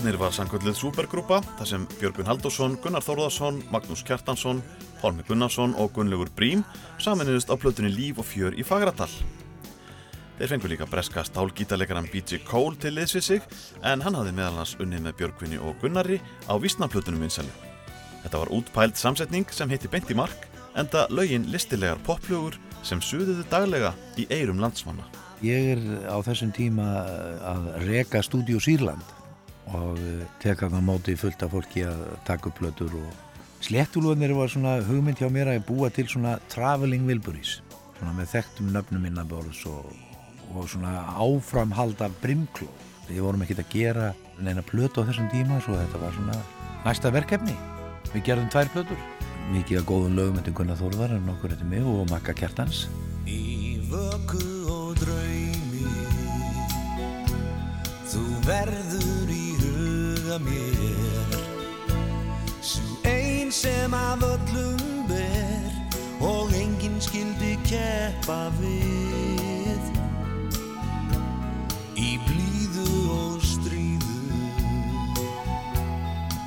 Sléttuúlfarnir var sangkvöldið supergrúpa þar sem Björgun Halldórsson, Gunnar Þórðarsson, Magnús Kjartansson, Pálmi Gunnarsson og Gunnlaugur Brím saminuðust á plötunni Líf og fjör í Fagradal. Þeir fengur líka breska stálgítarleikaran B.J. Cole til liðs við sig en hann hafði meðal hans unnið með Björgvinni og Gunnari á vísnaplötunum vinsælu. Þetta var útpæld samsetning sem heiti Beint í mark enda lögin listilegar poplögur sem suðuðu daglega í eirum landsmanna. Ég er á þessum tíma að reka stúdíu Sýrland og eh, teka það móti fullt af fólki að taka upp plötur og sléttúlunir var svona hugmynd hjá mér að búa til svona traveling Wilburys svona með þekktum nöfnum innaborðs og, og svona áframhald af brimkló. Við vorum ekkert að gera neina plötu á þessum tíma svo þetta var svona næsta verkefni. Við gerðum tvær plötur. Mikið af góðum lögum eftir Gunnar Þórðar en okkur eftir mig og Magga Kjartans. Í vöku og draumi Þú verður mér. Sú ein sem af öllum ber Og enginn skildi keppa við. Í blíðu og stríðu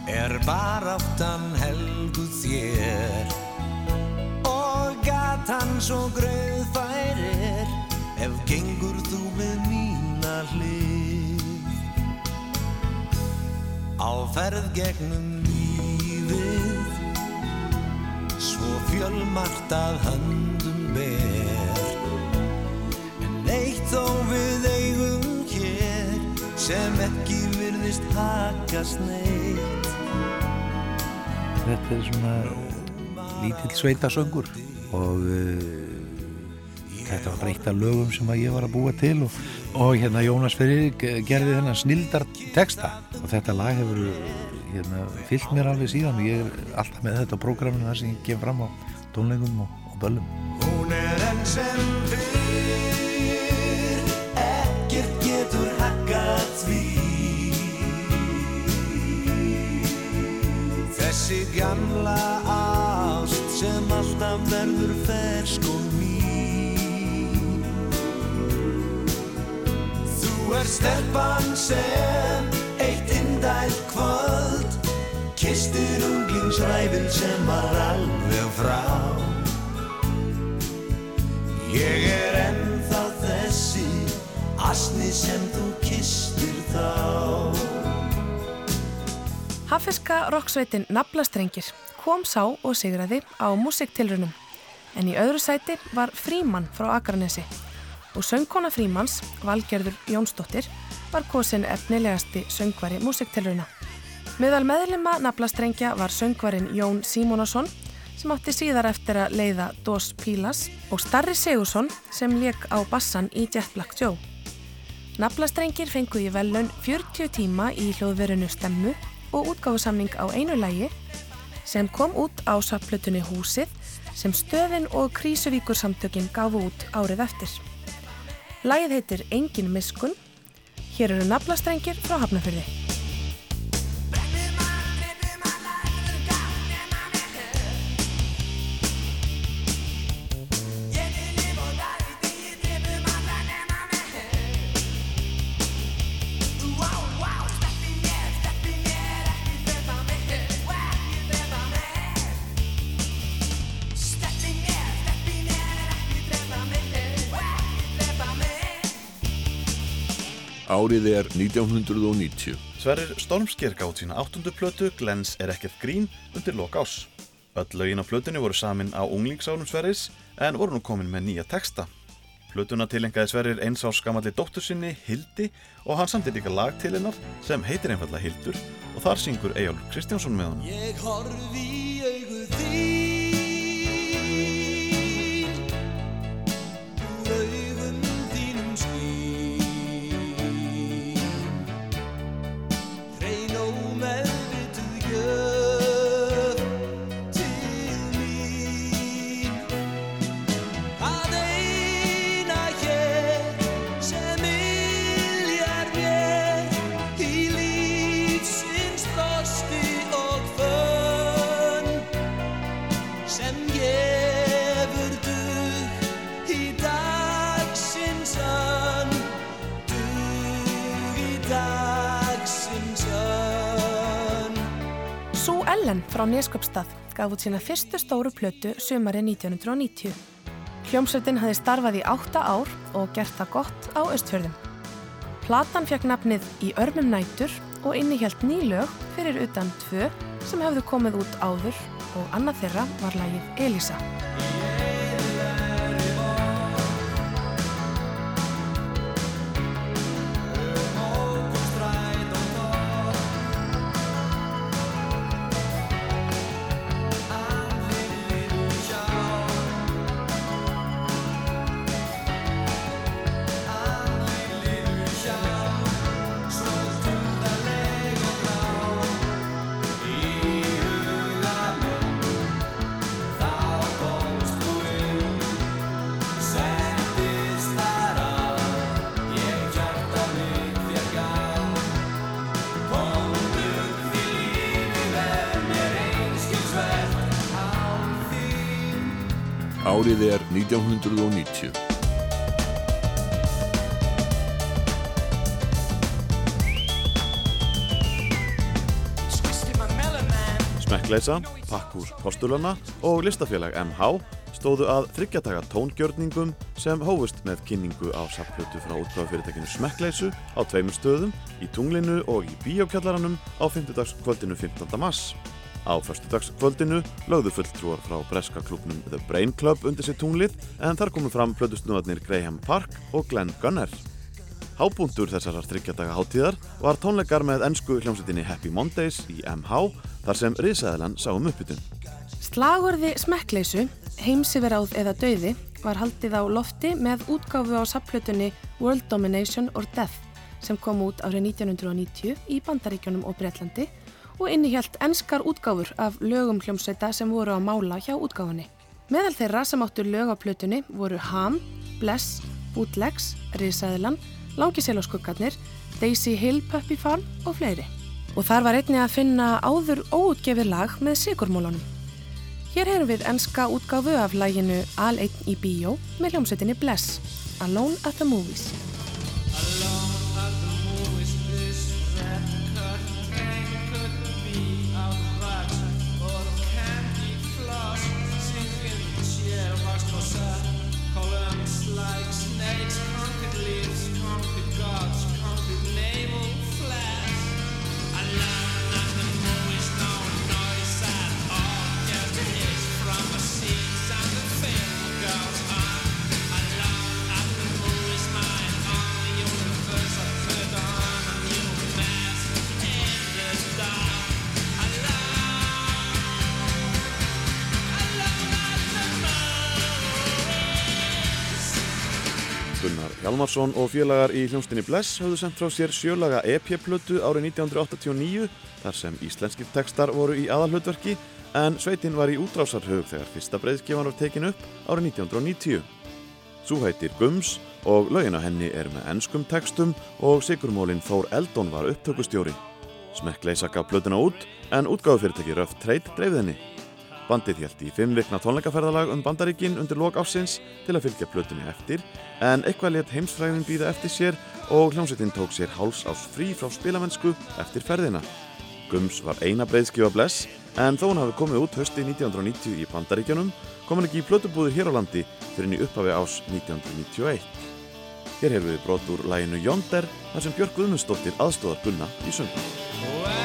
Er baráttan helgu þér. Og gatan svo grauðfærir Ef gengur þú með mína hlið Á ferð gegnum lífið. Svo fjölmart að höndum ber. En eitt þó við eigum hér Sem ekki virðist hakast neitt. Þetta er svona lítill sveitasöngur og uh, þetta var bara eitt af lögum sem ég var að búa til og, og hérna Jónas Fyrir gerði þennan snildar texta og þetta lag hefur hérna, fyllt mér alveg síðan og ég er alltaf með þetta prógraminu þar sem ég kem fram á tónleikum og, og böllum. Hún er enn sem fyrr Ekkert getur hakkað því Þessi gamla ást sem alltaf verður fersk og mín er stelpan sem eitt indælt kvöld Kistir unglingsræfin sem var alveg frá. Ég er ennþá þessi asni sem þú kistir þá. Haffiska roksveitin Naflastrengir kom sá og sigraði á músiktilrunum en í öðru sæti var Fríman frá Akranesi og söngkona Frímans, Valgerður Jónsdóttir, var kosin efnilegasti söngvari músiktilruna. Meðal meðlima Naflastrengja var söngvarin Jón Símonasson sem átti síðar eftir að leiða Dos Pílas og Starri Sigursson sem leik á bassan í Jet Black Joe. Naflastrengir fengu í velun 40 tíma í hljóðverinu Stemmu og útgáfusamning á einu lægi sem kom út á saplutunni Húsið sem stöðin og Krísuvíkur samtökin gafu út árið eftir. Lægið heitir Engin miskun. Hér eru naflastrengir frá Hafnafyrði. Árið er 1990. Sverrir Stormsker gátt sína áttundu plötu Glens er ekkert grín undir lok ás. Öll lögin á plötunni voru samin á unglingsárum Sverris en voru nú komin með nýja texta. Plötuna tilengaði Sverrir eins ás gamalli dóttur sinni Hildi og hann samtir líka lag til hennar sem heitir einfallega Hildur og þar syngur Eyjálf Kristjánsson með hann. Ellen frá Neskjöpstað gaf út sína fyrstu stóru plötu sumari 1990. Hljómsveitin hafði starfað í átta ár og gert það gott á Östfjörðum. Platan fekk nafnið Í örmum nætur og innihjalt ný lög fyrir utan tvö sem hefðu komið út áður og annað þeirra var lagið Elisa. Smekkleisa, Pakkhús Postulana og listafélag MH stóðu að þryggjadaga tóngjörningum sem hófust með kynningu á sapplötu frá útgáðufyrirtækinu Smekkleisu á tveimur stöðum, í tunglinu og í bíókjallaranum á 5. kvöldinu 15. mars. Á förstudagskvöldinu lögðu fulltrúar frá breska klubnum The Brain Club undir sér tunglið en þar komu fram plötusnúðarnir Graham Park og Glenn Gunner. Hábúndur þessarar þryggjadaga hátíðar var tónleikar með ennsku hljómsveitinni Happy Mondays í MH þar sem risaðilan sáum uppbytun. Slagorði smekkleysu, heimsiveráð eða dauði var haldið á lofti með útgáfu á sapplötunni World Domination or Death sem kom út árið 1990 í Bandaríkjónum og Breitlandi og innihjalt enskar útgáfur af lögum hljómsveita sem voru á mála hjá útgáfunni. Meðal þeirra sem áttu lög á plötunni voru Ham, Bless, Bootlegs, Risaðilan, Langiselóskuggarnir, Daisy Hill Puppy Farm og fleiri. Og þar var einnig að finna áður óutgefið lag með sigurmólunum. Hér heyrum við enska útgáfu af læginu Al 1 í bíó með hljómsveitinni Bless, Alone at the Movies. Gunnar Hjalmarsson og félagar í hljómsdynni Bless höfðu sendt frá sér sjölaga EP-plötu árið 1989 þar sem íslenskir textar voru í aðalhlutverki en sveitin var í útrásarhug þegar fyrsta breyðskifan var tekin upp árið 1990. Sú heitir Gums og lögin á henni er með ennskum textum og sigurmólin Þór Eldon var upptökustjóri. Smekkleisa gaf plötuna út en útgáðufyrirtæki Röft Trade dreifði henni. Bandið hélt í fimm vikna tónleikaferðalag um bandaríkin undir lok ásins til að fylgja plötunni eftir en eitthvað let heimsfræðin býða eftir sér og hljómsveitin tók sér háls ás frí frá spilamennsku eftir ferðina. Gums var eina breyðskifa bless en þó hann hafi komið út hösti 1990 í bandaríkjanum kom hann ekki í plötubúður hér á landi fyrir henni upphafi ás 1991. Hér hefur við brot úr læginu Yonder þar sem Björk Guðmundsdóttir aðstóðar Gunna í söngu.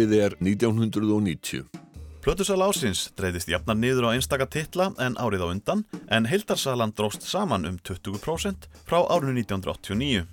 Árið er 1990. Plötusala ásins dreifðist jafnar niður á einstaka titla en árið á undan en heildarsalan dróst saman um 20% frá árinu 1989.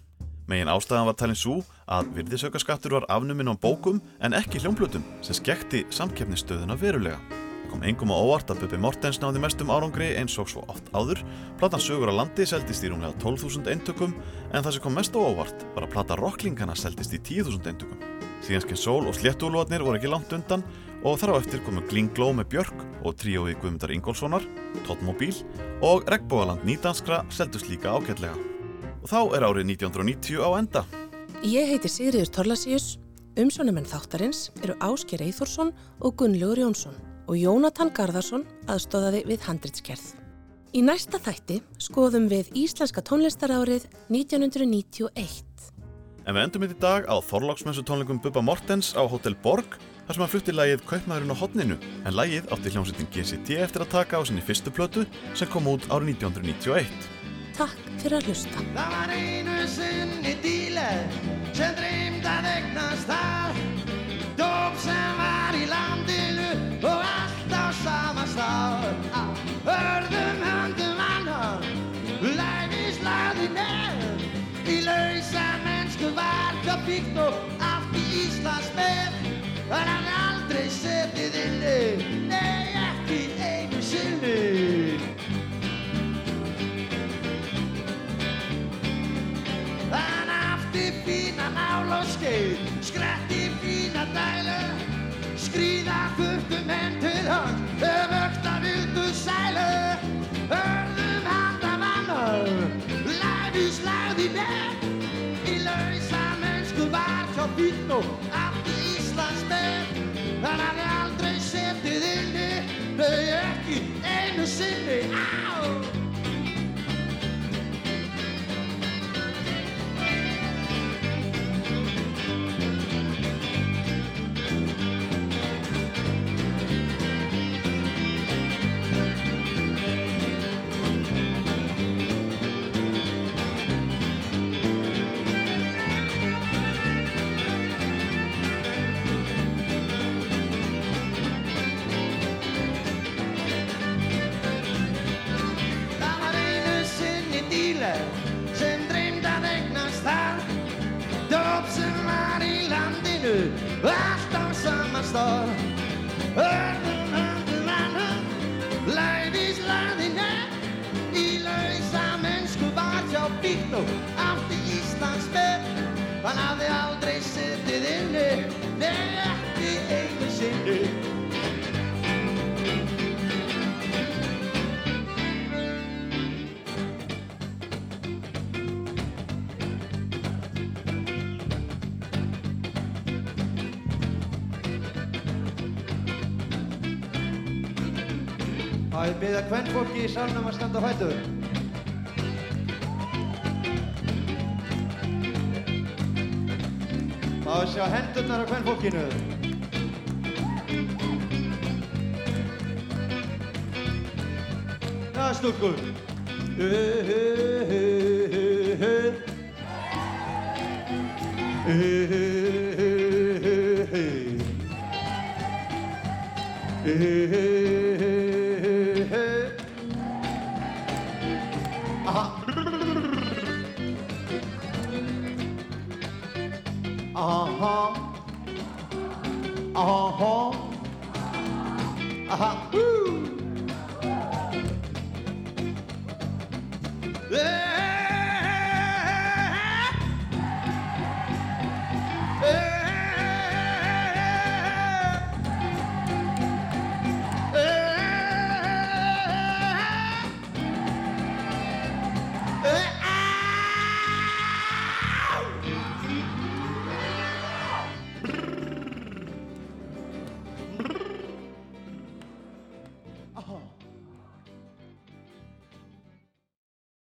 Megin ástæðan var talin svo að virðisaukaskattur var afnumin á bókum en ekki hljómplötum sem skekti samkeppnisstöðuna verulega. Kom engum á óvart að Bubi Mortens náði mestum árangri eins og svo oft áður. Platan Sögur á landi seldist í rúmlega 12.000 eintökum en það sem kom mest á óvart var að plata Rocklingana seldist í 10.000 eintökum. Síðanskinn Sól og Sléttúlóðnir voru ekki langt undan og þar á eftir komu Glingló með Björk og tríói Guðmundar Ingólfssonar, Tóttmóbíl og Regnbógaland nýdanskra seldust líka ágætlega. Og þá er árið 1990 á enda. Ég heiti Sigriður Torlasíus, umsjónumenn þáttarins eru Ásker Eithórsson og Gunnlaugur Jónsson og Jónatan Garðarsson aðstóðaði við handritskerð. Í næsta þætti skoðum við Íslenska tónlistarárið 1991. En við endum þetta í dag á Þorláksmessu tónleikum Bubba Mortens á Hotel Borg þar sem hann flutti lægið Kaupmaðurinn á hotninu en lægið átti hljómsveitin GCT eftir að taka á sinni fyrstu plötu sem kom út árið 1991. Takk fyrir að hlusta. Byggt og allt í Íslands með Hann hafði aldrei setið inni, nei ekki einu sinni Hann afti fína nál og skeið, skrætti fína dælu, skrýða þurftum henn til hans, öfögt fín og allt í Íslands með, hann hafði aldrei setið inni, nei ekki einu sinni, á! Að eignast þar Dóp sem var í landinu allt á sama stað. Hörðum höndum annað læðis laðina Í lausa mennsku var hjá byggt og allt í Íslands með Hann hafði aldrei setið inni, Má ég byrja hvern fólki í salnum að standa á fætur? Má ég sjá hendurnar á hvern fólkinu? Já, stúlkur. Aha. Uh-huh. Uh-huh. Uh-huh. uh-huh.